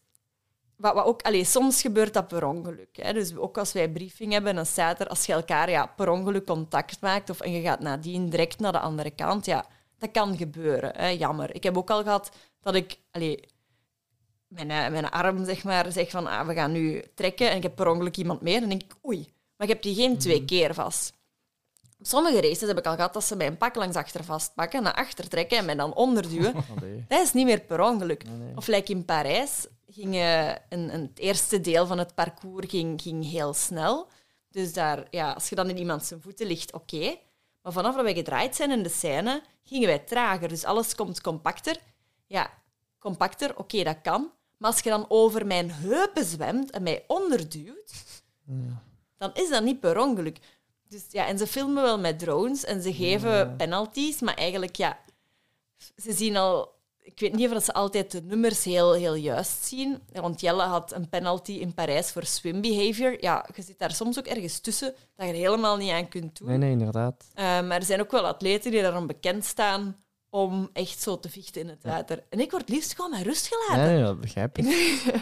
[SPEAKER 3] wat, wat ook, allez, soms gebeurt dat per ongeluk. Hè. Dus ook als wij briefing hebben, dan staat er als je elkaar ja, per ongeluk contact maakt of, en je gaat nadien direct naar de andere kant, ja, dat kan gebeuren. Hè. Jammer. Ik heb ook al gehad dat ik allez, mijn, eh, mijn arm zeg maar, zeg van ah, we gaan nu trekken en ik heb per ongeluk iemand meer. Dan denk ik, oei, maar ik heb die geen twee mhm. keer vast. Op sommige races heb ik al gehad dat ze mijn pak langs achter vastpakken, naar achter trekken en mij dan onderduwen. Oh, Dat is niet meer per ongeluk. Of like in Parijs ging uh, een, een, het eerste deel van het parcours ging, ging heel snel. Dus daar, ja, als je dan in iemand zijn voeten ligt, oké. Maar vanaf dat wij gedraaid zijn in de scène, gingen wij trager. Dus alles komt compacter. Ja, compacter, oké, dat kan. Maar als je dan over mijn heupen zwemt en mij onderduwt, dan is dat niet per ongeluk. Dus, ja, en ze filmen wel met drones en ze geven penalties, maar eigenlijk, ja, ze zien al... Ik weet niet of ze altijd de nummers heel, heel juist zien. Want Jelle had een penalty in Parijs voor swim behavior. Ja, je zit daar soms ook ergens tussen dat je er helemaal niet aan kunt doen.
[SPEAKER 2] Nee, nee, inderdaad.
[SPEAKER 3] Uh, maar er zijn ook wel atleten die daarom bekend staan om echt zo te vechten in het water. En ik word liefst gewoon met rust gelaten.
[SPEAKER 2] Nee, dat begrijp ik.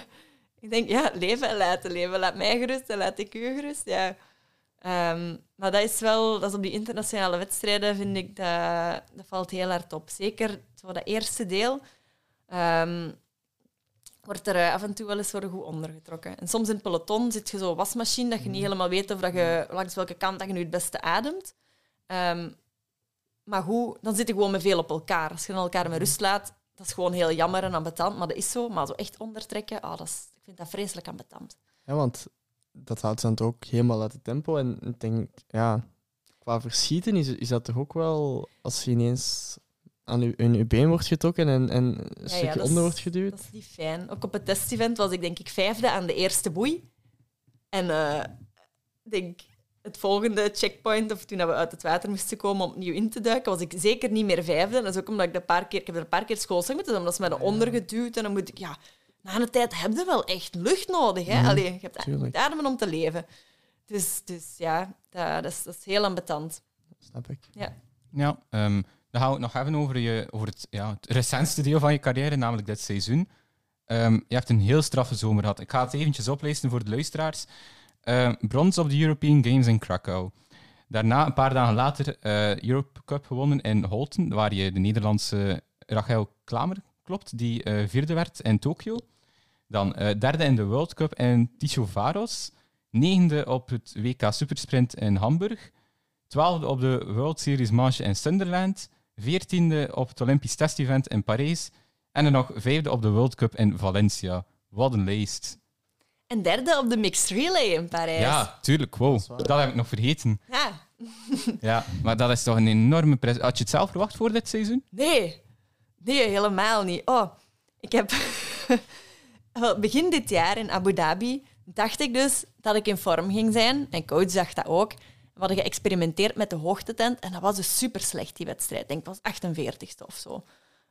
[SPEAKER 3] ik denk, ja, leven en laten leven. Laat mij gerust en laat ik u gerust. Ja. Um, maar dat is wel, dat is op die internationale wedstrijden, vind ik, dat, dat valt heel hard op. Zeker zo dat eerste deel um, wordt er af en toe wel eens voor goed ondergetrokken. En soms in het peloton zit je zo'n wasmachine dat je niet helemaal weet of dat je, langs welke kant dat je nu het beste ademt. Um, maar hoe, dan zit je gewoon met veel op elkaar. Als je dan elkaar met rust laat, dat is gewoon heel jammer en ambetant, maar dat is zo. Maar zo echt ondertrekken, oh, dat is, ik vind dat vreselijk ambetant.
[SPEAKER 2] Ja, want dat houdt dan ook helemaal uit het tempo. En ik denk, ja, qua verschieten is, is dat toch ook wel, als je ineens aan je, in je been wordt getrokken en, en een
[SPEAKER 3] Ja,
[SPEAKER 2] stukje
[SPEAKER 3] ja,
[SPEAKER 2] onder
[SPEAKER 3] is-
[SPEAKER 2] wordt geduwd.
[SPEAKER 3] Dat is niet fijn. Ook op het testevent was ik denk ik vijfde aan de eerste boei. En eh, ik denk het volgende checkpoint, of toen we uit het water moesten komen om opnieuw in te duiken, was ik zeker niet meer vijfde. Dat is ook omdat ik, de paar keer, ik heb er een paar keer schoolslag moeten doen, omdat ze mij naar onder geduwd en dan moet ik, ja, na een tijd heb je wel echt lucht nodig. Hè?
[SPEAKER 2] Mhm,
[SPEAKER 3] Allee, je hebt
[SPEAKER 2] tuurlijk.
[SPEAKER 3] ademen om te leven. Dus, dus ja, dat, dat, is, dat is heel ambetant.
[SPEAKER 2] Snap ik.
[SPEAKER 1] Ja, ehm, dan gaan we het nog hebben over, je, over het, ja, het recentste deel van je carrière, namelijk dit seizoen. Ehm, je hebt een heel straffe zomer gehad. Ik ga het eventjes oplezen voor de luisteraars. Ehm, brons op de European Games in Krakau. Daarna, een paar dagen later, eh Europe Cup gewonnen in Holten, waar je de Nederlandse Rachel Klamer klopt, die eh, vierde werd in Tokio. Dan eh, derde in de World Cup in Tishovaros. Negende op het WK Supersprint in Hamburg. Twaalfde op de World Series Manche in Sunderland. Veertiende op het Olympisch Testevent in Parijs. En dan nog vijfde op de World Cup in Valencia. Wat een lijst.
[SPEAKER 3] En derde op de mixed relay in Parijs.
[SPEAKER 1] Ja, tuurlijk. Wow. Dat heb ik nog vergeten.
[SPEAKER 3] Ja.
[SPEAKER 1] Ja, maar dat is toch een enorme pres. Had je het zelf verwacht voor dit seizoen?
[SPEAKER 3] Nee, nee, helemaal niet. Oh, ik heb begin dit jaar in Abu Dhabi dacht ik dus dat ik in vorm ging zijn. Mijn coach zag dat ook. We hadden geëxperimenteerd met de hoogtetent en dat was dus super slecht, die wedstrijd. Ik denk, het was 48ste of zo.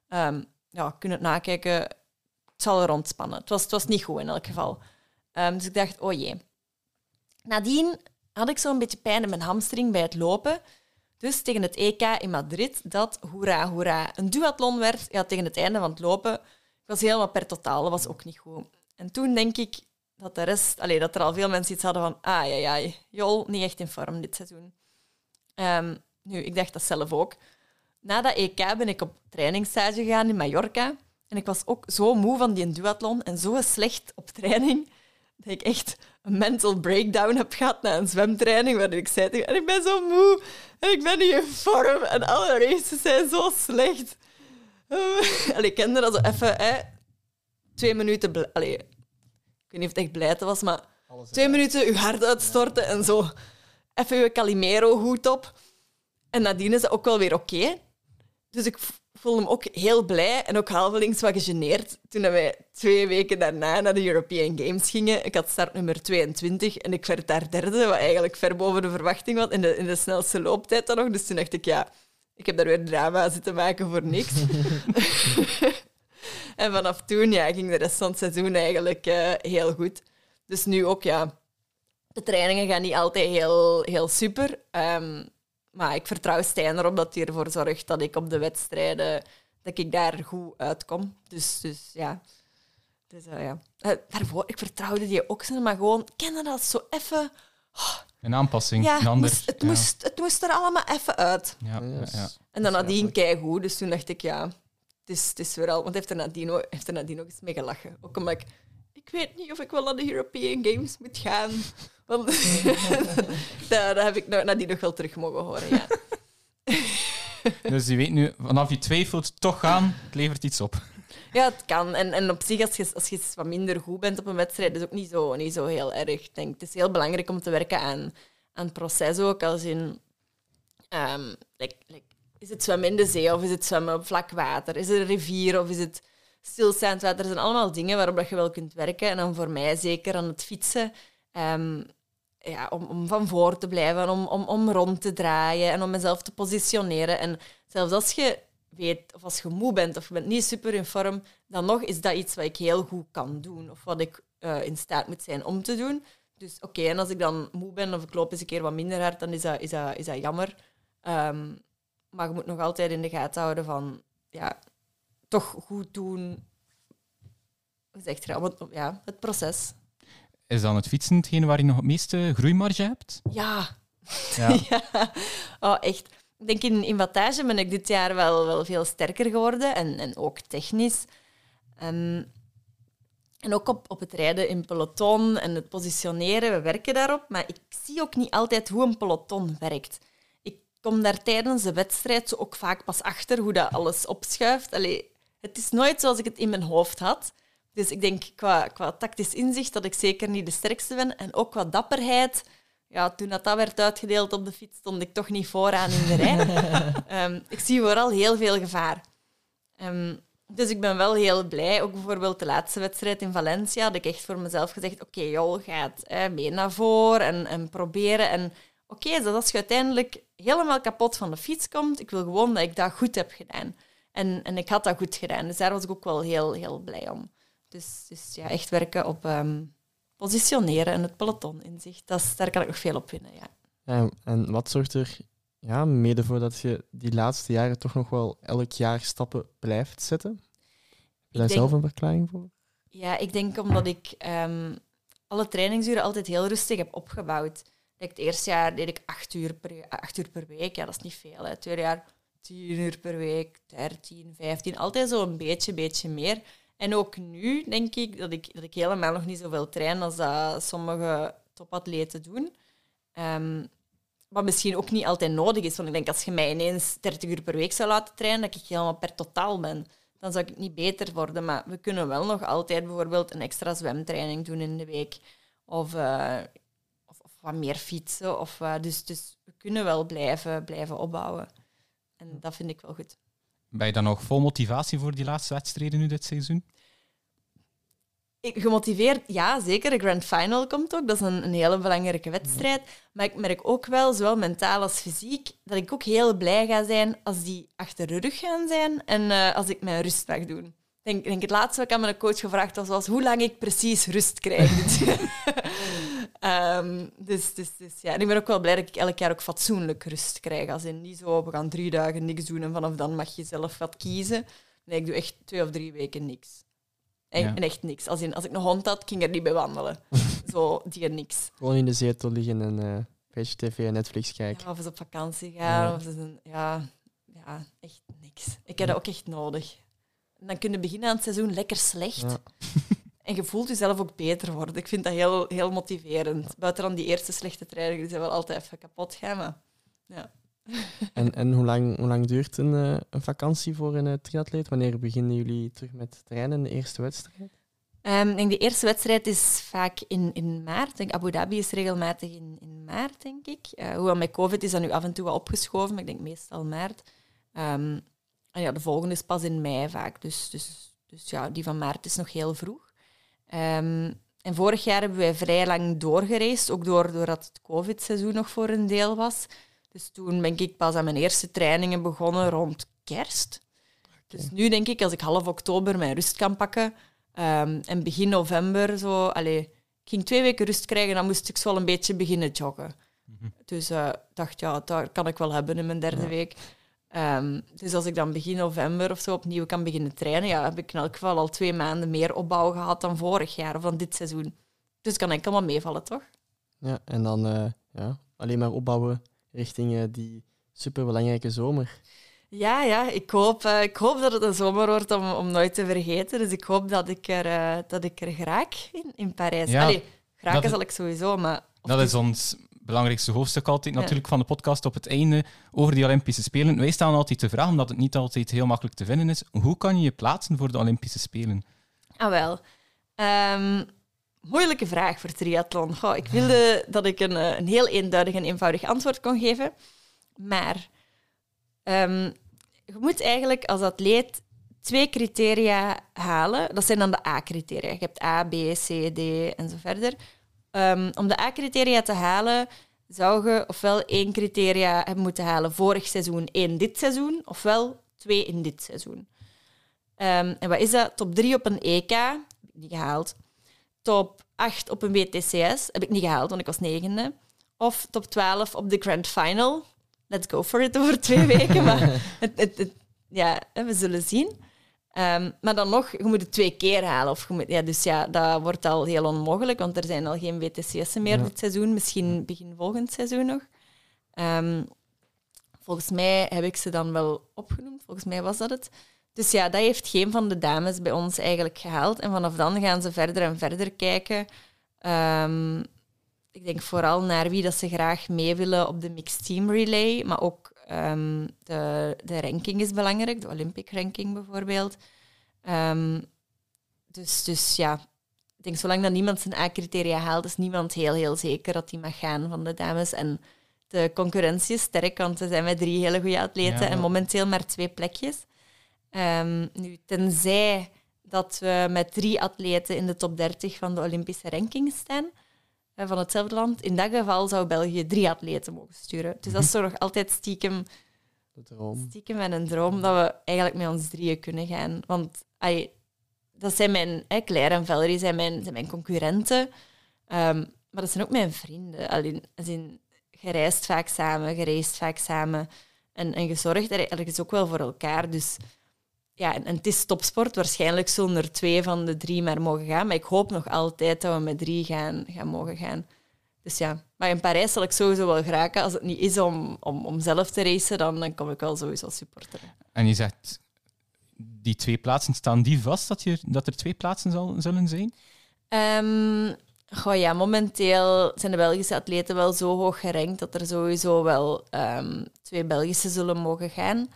[SPEAKER 3] Ehm, ja, je kunt het nakijken. Het zal er rondspannen. Het was, het was niet goed in elk geval. Ehm, dus ik dacht, oh jee. Nadien had ik zo'n beetje pijn in mijn hamstring bij het lopen. Dus tegen het EK in Madrid, dat hoera, hoera, een duathlon werd, ja, tegen het einde van het lopen, ik was helemaal per totaal, dat was ook niet goed. En toen denk ik dat de rest, allee, dat er al veel mensen iets hadden van, ah ja, ja, Jol, niet echt in vorm dit seizoen. Ehm, nu, ik dacht dat zelf ook. Na dat EK ben ik op trainingsstage gegaan in Mallorca. En ik was ook zo moe van die duathlon en zo slecht op training dat ik echt een mental breakdown heb gehad na een zwemtraining waarin ik zei tegen en ik ben zo moe en ik ben niet in vorm en alle races zijn zo slecht. Uh, ik kende dat zo even, hè, twee minuten... Allee, ik weet niet of het echt blijten was, maar twee minuten je hart uitstorten en zo even je Calimero-hoed op. En nadien is dat ook wel weer oké. Dus ik voelde me ook heel blij en ook halvelings wat gegeneerd toen wij twee weken daarna naar de European Games gingen. Ik had start nummer 22 en ik werd daar derde, wat eigenlijk ver boven de verwachting was, in de, in de snelste looptijd dan nog. Dus toen dacht ik, ja, ik heb daar weer drama zitten maken voor niks. en vanaf toen ja, ging de rest van het seizoen eigenlijk eh, heel goed. Dus nu ook, ja, de trainingen gaan niet altijd heel, heel super. Ehm, maar ik vertrouw Stijn erop dat hij ervoor zorgt dat ik op de wedstrijden dat ik daar goed uitkom. Dus, dus ja. Dus, eh, ja. Eh, daarvoor, ik vertrouwde die ook, maar gewoon kennen dat zo even.
[SPEAKER 1] Een aanpassing,
[SPEAKER 3] Ja,
[SPEAKER 1] een ander.
[SPEAKER 3] moest- het,
[SPEAKER 1] ja.
[SPEAKER 3] moest, het moest er allemaal even uit.
[SPEAKER 1] Ja, ja,
[SPEAKER 2] Yes.
[SPEAKER 1] ja.
[SPEAKER 3] En dan nadien
[SPEAKER 2] Begrijpelijk.
[SPEAKER 3] keigoed. Dus toen dacht ik, ja, het is, het is weer al... Want heeft er nadien, heeft er nadien ook eens mee gelachen. Ook omdat ik... Ik weet niet of ik wel naar de European Games moet gaan. Want daar, heb ik nou- nadien nog wel terug mogen horen, ja.
[SPEAKER 1] Dus je weet nu, vanaf je twijfelt, toch gaan, het levert iets op.
[SPEAKER 3] Ja, het kan. En, en op zich, als je, als je wat minder goed bent op een wedstrijd, is ook niet zo, niet zo heel erg. Ik denk, het is heel belangrijk om te werken aan, aan het proces ook. Als in, Ehm, like, like, is het zwemmen in de zee of is het zwemmen op vlak water? Is het een rivier of is het stilstaand water? Er zijn allemaal dingen waarop dat je wel kunt werken. En dan voor mij zeker aan het fietsen. Ehm, ja, om, om van voor te blijven, om, om, om rond te draaien en om mezelf te positioneren. En zelfs als je weet, of als je moe bent of je bent niet super in vorm, dan nog is dat iets wat ik heel goed kan doen of wat ik uh, in staat moet zijn om te doen. Dus oké, en als ik dan moe ben of ik loop eens een keer wat minder hard, dan is dat, is dat, is dat jammer. Um, maar je moet nog altijd in de gaten houden van, ja, toch goed doen. Hoe zeg je dat? Ja, het proces.
[SPEAKER 1] Is dan het fietsen hetgene waar je nog het meeste groeimarge hebt?
[SPEAKER 3] Ja. Ja. ja. Oh, echt. Ik denk in, in wattage ben ik dit jaar wel, wel veel sterker geworden en, en ook technisch. Um, en ook op, op het rijden in peloton en het positioneren, we werken daarop. Maar ik zie ook niet altijd hoe een peloton werkt. Ik kom daar tijdens de wedstrijd ook vaak pas achter hoe dat alles opschuift. Allee, het is nooit zoals ik het in mijn hoofd had. Dus ik denk qua, qua tactisch inzicht dat ik zeker niet de sterkste ben. En ook qua dapperheid. Ja, toen dat, dat werd uitgedeeld op de fiets, stond ik toch niet vooraan in de rij. um, ik zie vooral heel veel gevaar. Um, dus ik ben wel heel blij. Ook bijvoorbeeld de laatste wedstrijd in Valencia had ik echt voor mezelf gezegd: Oké, okay, joh, ga het mee naar voren en, en proberen. En oké, okay, als je uiteindelijk helemaal kapot van de fiets komt, ik wil gewoon dat ik dat goed heb gedaan. En, en ik had dat goed gedaan. Dus daar was ik ook wel heel, heel blij om. Dus, dus ja, echt werken op um, positioneren en het peloton in zich. Dat daar kan ik nog veel op vinden. Ja.
[SPEAKER 2] ja. en wat zorgt er ja, mede voor dat je die laatste jaren toch nog wel elk jaar stappen blijft zetten? Heb je daar zelf een verklaring voor?
[SPEAKER 3] Ja, ik denk omdat ik um, alle trainingsuren altijd heel rustig heb opgebouwd. Het eerste jaar deed ik acht uur per, acht uur per week. Ja, dat is niet veel. Hè. Het tweede jaar tien uur per week, dertien, vijftien. Altijd zo een beetje, beetje meer. En ook nu denk ik dat ik, dat ik helemaal nog niet zoveel train als dat sommige topatleten doen. Um, wat misschien ook niet altijd nodig is. Want ik denk, als je mij ineens 30 uur per week zou laten trainen, dat ik helemaal per totaal ben. Dan zou ik niet beter worden. Maar we kunnen wel nog altijd bijvoorbeeld een extra zwemtraining doen in de week. Of, uh, of, wat meer fietsen. Of, uh, dus, dus we kunnen wel blijven, blijven opbouwen. En dat vind ik wel goed.
[SPEAKER 1] Ben je dan nog vol motivatie voor die laatste wedstrijden nu dit seizoen?
[SPEAKER 3] gemotiveerd, ja, zeker. De Grand Final komt ook. Dat is een, een hele belangrijke wedstrijd. Maar ik merk ook wel, zowel mentaal als fysiek, dat ik ook heel blij ga zijn als die achter de rug gaan zijn en uh, als ik mijn rust mag doen. Ik denk, denk het laatste wat ik aan mijn coach gevraagd was, was hoe lang ik precies rust krijg. um, dus, dus, dus, ja. En ik ben ook wel blij dat ik elk jaar ook fatsoenlijk rust krijg. Als in niet zo, we gaan drie dagen niks doen en vanaf dan mag je zelf wat kiezen. Nee, ik doe echt twee of drie weken niks. En, echt niks. Als, in, als ik een hond had, ging er niet bij wandelen. Zo, die niks.
[SPEAKER 2] Gewoon in de zetel liggen en uh, een beetje tv en Netflix kijken.
[SPEAKER 3] Ja, of eens op vakantie gaan. Of een, ja, ja, echt niks. Ik heb dat ook echt nodig. Dan kun je beginnen aan het seizoen lekker slecht. En je voelt jezelf ook beter worden. Ik vind dat heel, heel motiverend. Buiten dan die eerste slechte trainingen, die zijn wel altijd even kapot gaan. Maar, ja.
[SPEAKER 2] En, en hoe, lang, hoe lang duurt een, uh, een vakantie voor een uh, triatleet? Wanneer beginnen jullie terug met trainen, de eerste wedstrijd?
[SPEAKER 3] Um, denk de eerste wedstrijd is vaak in, in maart. Denk, Abu Dhabi is regelmatig in, in maart, denk ik. Uh, hoewel met COVID is dat nu af en toe wat opgeschoven, maar ik denk meestal maart. Um, en ja, de volgende is pas in mei vaak. Dus, dus, dus ja, die van maart is nog heel vroeg. Um, en vorig jaar hebben wij vrij lang doorgereisd, ook door, doordat het COVID-seizoen nog voor een deel was. Dus toen ben ik pas aan mijn eerste trainingen begonnen rond kerst. Dus nu denk ik, als ik half oktober mijn rust kan pakken um, en begin november zo... Allez, ik ging twee weken rust krijgen, dan moest ik zo wel een beetje beginnen joggen. Mm Dus uh, dacht, ja, dat kan ik wel hebben in mijn derde week. Um, dus als ik dan begin november of zo opnieuw kan beginnen trainen, ja, heb ik in elk geval al twee maanden meer opbouw gehad dan vorig jaar of dan dit seizoen. Dus kan enkel maar meevallen, toch?
[SPEAKER 2] Ja, en dan uh, ja, alleen maar opbouwen richting uh, die superbelangrijke zomer.
[SPEAKER 3] Ja, ja ik, hoop, uh, ik hoop dat het een zomer wordt om, om nooit te vergeten. Dus ik hoop dat ik er, uh, dat ik er geraak in, in Parijs. Ja, Allee, geraken zal ik sowieso, maar...
[SPEAKER 1] Dat is ons belangrijkste hoofdstuk altijd natuurlijk van de podcast op het einde over die Olympische Spelen. Wij staan altijd te vragen, omdat het niet altijd heel makkelijk te vinden is. Hoe kan je je plaatsen voor de Olympische Spelen?
[SPEAKER 3] Ah, wel. Um, moeilijke vraag voor triathlon. Goh, ik wilde dat ik een, een heel eenduidig en eenvoudig antwoord kon geven Maar ehm, je moet eigenlijk als atleet twee criteria halen. Dat zijn dan de A-criteria. Je hebt A, B, C, D en zo verder. Ehm, om de A-criteria te halen, zou je ofwel één criteria hebben moeten halen vorig seizoen, één dit seizoen, ofwel twee in dit seizoen. Ehm, en wat is dat? Top 3 op een EK, heb ik niet gehaald. Top 8 op een WTCS, heb ik niet gehaald, want ik was negende. Of top 12 op de Grand Final. Let's go for it over twee weken. maar het, het, ja, we zullen zien. Um, maar dan nog, je moet het twee keer halen. Of je moet, ja, dus ja, dat wordt al heel onmogelijk, want er zijn al geen WTCS'en meer dit seizoen. Misschien begin volgend seizoen nog. Um, volgens mij heb ik ze dan wel opgenoemd. Volgens mij was dat het. Dus ja, dat heeft geen van de dames bij ons eigenlijk gehaald. En vanaf dan gaan ze verder en verder kijken. Um, ik denk vooral naar wie dat ze graag mee willen op de mixed team relay, maar ook um, de, de ranking is belangrijk, de Olympic ranking bijvoorbeeld. Um, dus, dus ja, ik denk zolang dat niemand zijn A-criteria haalt, is niemand heel, heel zeker dat hij mag gaan van de dames. En de concurrentie is sterk, want er zijn met drie hele goede atleten en momenteel maar twee plekjes. Um, nu, tenzij dat we met drie atleten in de top 30 van de Olympische ranking staan, van hetzelfde land. In dat geval zou België drie atleten mogen sturen. Dus dat is toch nog altijd stiekem, stiekem en een droom dat we eigenlijk met ons drieën kunnen gaan. Want ay, dat zijn mijn, hey, Claire en Valerie zijn mijn, zijn mijn concurrenten. Um, maar dat zijn ook mijn vrienden. Alleen, in, gereisd vaak samen, gereisd vaak samen. En, en gezorgd er ergens ook wel voor elkaar. Dus ja, en, het is topsport. Waarschijnlijk zullen er twee van de drie maar mogen gaan. Maar ik hoop nog altijd dat we met drie gaan, gaan mogen gaan. Dus ja, maar in Parijs zal ik sowieso wel geraken. Als het niet is om, om, om zelf te racen, dan, dan kom ik wel sowieso supporteren.
[SPEAKER 1] En je zegt, die twee plaatsen, staan die vast dat, je, dat er twee plaatsen zal, zullen zijn?
[SPEAKER 3] Um, goh, ja, momenteel zijn de Belgische atleten wel zo hoog gerankt dat er sowieso wel um, twee Belgische zullen mogen gaan.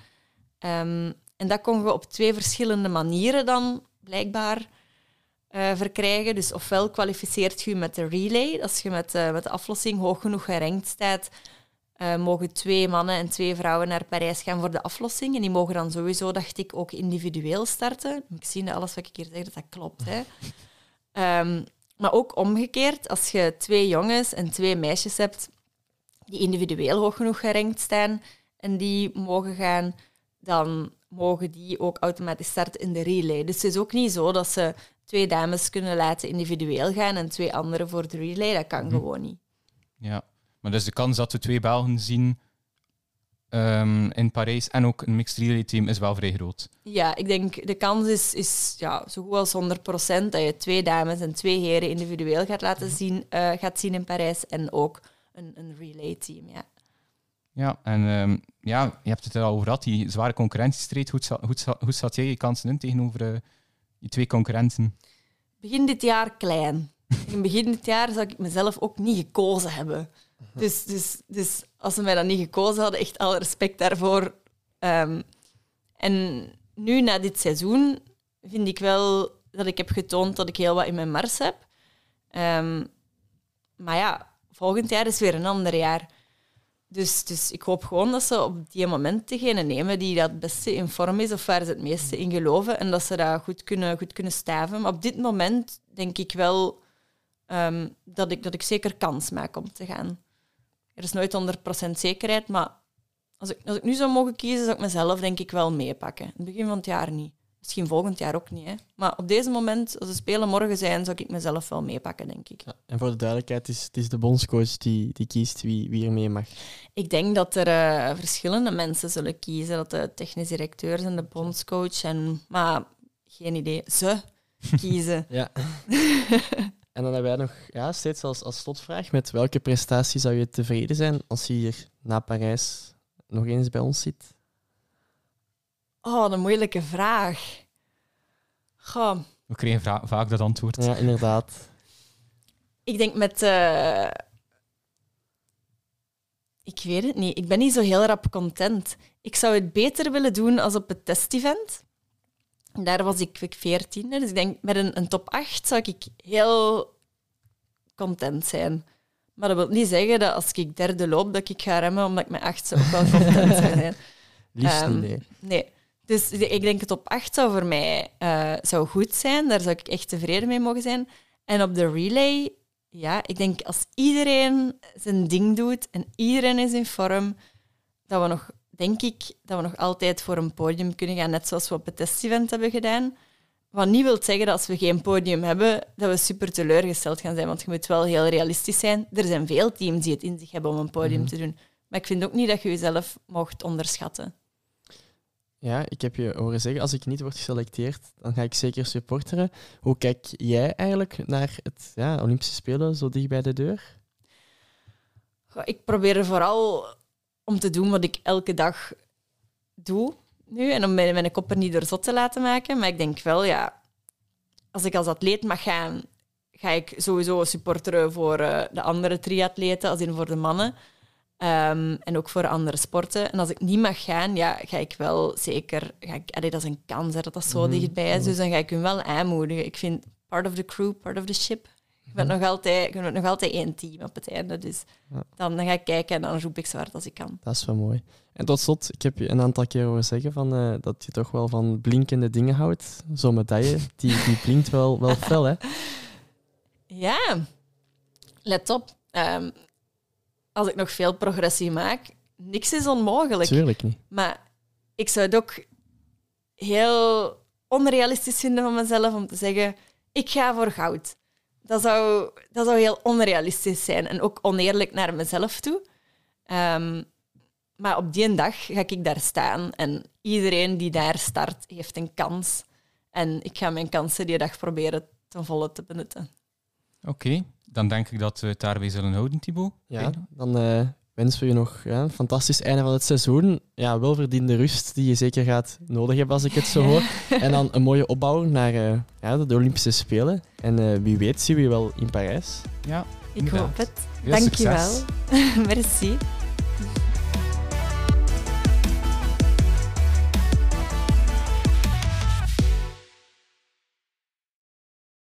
[SPEAKER 3] Um, en dat kon je op twee verschillende manieren dan blijkbaar uh, verkrijgen. Dus ofwel kwalificeert je met de relay, als je met, uh, met de aflossing hoog genoeg gerankt staat, uh, mogen twee mannen en twee vrouwen naar Parijs gaan voor de aflossing. En die mogen dan sowieso, dacht ik, ook individueel starten. Ik zie dat alles wat ik hier zeg, dat dat klopt. Hè. Um, maar ook omgekeerd, als je twee jongens en twee meisjes hebt die individueel hoog genoeg gerankt staan en die mogen gaan, dan mogen die ook automatisch starten in de relay. Dus het is ook niet zo dat ze twee dames kunnen laten individueel gaan en twee anderen voor de relay. Dat kan mhm. gewoon niet.
[SPEAKER 1] Ja, maar dus de kans dat we twee Belgen zien um, in Parijs en ook een mixed relay team is wel vrij groot.
[SPEAKER 3] Ja, ik denk de kans is, is ja, zo goed als 100% dat je twee dames en twee heren individueel gaat laten mhm. zien, uh, gaat zien in Parijs en ook een, een relay team. Ja.
[SPEAKER 1] Ja, en um, ja, je hebt het er al over gehad, die zware concurrentiestrijd. Hoe, hoe, hoe zat jij je kansen in tegenover uh, die twee concurrenten?
[SPEAKER 3] Begin dit jaar klein. In begin dit jaar zou ik mezelf ook niet gekozen hebben. Dus, dus, dus als ze mij dan niet gekozen hadden, echt alle respect daarvoor. Um, en nu, na dit seizoen, vind ik wel dat ik heb getoond dat ik heel wat in mijn mars heb. Um, maar ja, volgend jaar is weer een ander jaar. Dus, dus ik hoop gewoon dat ze op die moment degene nemen die dat het beste in vorm is of waar ze het meeste in geloven en dat ze dat goed kunnen, goed kunnen staven. Maar op dit moment denk ik wel um, dat, ik, dat ik zeker kans maak om te gaan. Er is nooit 100% zekerheid, maar als ik, als ik nu zou mogen kiezen, zou ik mezelf denk ik wel meepakken. In het begin van het jaar niet. Misschien volgend jaar ook niet. Hè. Maar op deze moment, als de Spelen morgen zijn, zou ik mezelf wel meepakken, denk ik. Ja,
[SPEAKER 2] en voor de duidelijkheid, het is, het is de bondscoach die, die kiest wie, wie er mee mag.
[SPEAKER 3] Ik denk dat er uh, verschillende mensen zullen kiezen. Dat de technisch directeur en de bondscoach en... Maar geen idee. Ze kiezen.
[SPEAKER 2] ja. en dan hebben wij nog ja, steeds als, als slotvraag, met welke prestatie zou je tevreden zijn als je hier na Parijs nog eens bij ons zit?
[SPEAKER 3] Oh, een moeilijke vraag. Goh.
[SPEAKER 1] We kregen vaak dat antwoord.
[SPEAKER 2] Ja, inderdaad.
[SPEAKER 3] Ik denk met... Uh... Ik weet het niet. Ik ben niet zo heel rap content. Ik zou het beter willen doen als op het testevent. Daar was ik, ik 14. Dus ik denk met een, een top 8 zou ik heel content zijn. Maar dat wil niet zeggen dat als ik derde loop, dat ik ga remmen, omdat ik met achtste ook wel content zou zijn.
[SPEAKER 2] Liefst
[SPEAKER 3] Ehm,
[SPEAKER 2] niet, nee.
[SPEAKER 3] Nee. Dus ik denk het op 8 zou voor mij eh, zou goed zijn. Daar zou ik echt tevreden mee mogen zijn. En op de relay, ja, ik denk als iedereen zijn ding doet en iedereen is in vorm, dat we nog, denk ik, dat we nog altijd voor een podium kunnen gaan, net zoals we op het test-event hebben gedaan. Wat niet wil zeggen dat als we geen podium hebben, dat we super teleurgesteld gaan zijn. Want je moet wel heel realistisch zijn. Er zijn veel teams die het in zich hebben om een podium te doen. Maar ik vind ook niet dat je jezelf mocht onderschatten.
[SPEAKER 2] Ja, ik heb je horen zeggen, als ik niet word geselecteerd, dan ga ik zeker supporteren. Hoe kijk jij eigenlijk naar het ja, Olympische Spelen zo dicht bij de deur?
[SPEAKER 3] Ik probeer er vooral om te doen wat ik elke dag doe nu. En om mijn, mijn kop er niet door zot te laten maken. Maar ik denk wel, ja, als ik als atleet mag gaan, ga ik sowieso supporteren voor eh, de andere triatleten, als in voor de mannen. Ehm, en ook voor andere sporten. En als ik niet mag gaan, ja, ga ik wel zeker... Ga ik, allee, dat is een kans hè, dat dat zo
[SPEAKER 2] Mhm,
[SPEAKER 3] dichtbij is. Dus dan ga ik hun wel aanmoedigen. Ik vind part of the crew, part of the ship. Je bent nog altijd, bent nog altijd één team op het einde. Dus
[SPEAKER 2] Ja.
[SPEAKER 3] dan, dan ga ik kijken en dan roep ik zo hard als ik kan.
[SPEAKER 2] Dat is wel mooi. En tot slot, ik heb je een aantal keer horen zeggen van, eh, dat je toch wel van blinkende dingen houdt. Zo'n medaille, die, die blinkt wel, wel fel, hè?
[SPEAKER 3] Ja, let op. Ehm, als ik nog veel progressie maak, niks is onmogelijk.
[SPEAKER 2] Tuurlijk niet.
[SPEAKER 3] Maar ik zou het ook heel onrealistisch vinden van mezelf om te zeggen: ik ga voor goud. Dat zou, dat zou heel onrealistisch zijn en ook oneerlijk naar mezelf toe. Ehm, maar op die dag ga ik daar staan en iedereen die daar start heeft een kans. En ik ga mijn kansen die dag proberen ten volle te benutten.
[SPEAKER 1] Oké, dan denk ik dat we het daarbij zullen houden, Thibaut.
[SPEAKER 2] Ja, dan eh, wensen we je nog ja, een fantastisch einde van het seizoen. Ja, welverdiende rust die je zeker gaat nodig hebben als ik het zo hoor. En dan een mooie opbouw naar eh, ja, de Olympische Spelen. En eh, wie weet zien we je wel in Parijs.
[SPEAKER 1] Ja,
[SPEAKER 3] Ik
[SPEAKER 1] Inderdaad.
[SPEAKER 3] hoop het.
[SPEAKER 1] veel
[SPEAKER 3] Dank je
[SPEAKER 1] succes.
[SPEAKER 3] wel. Merci.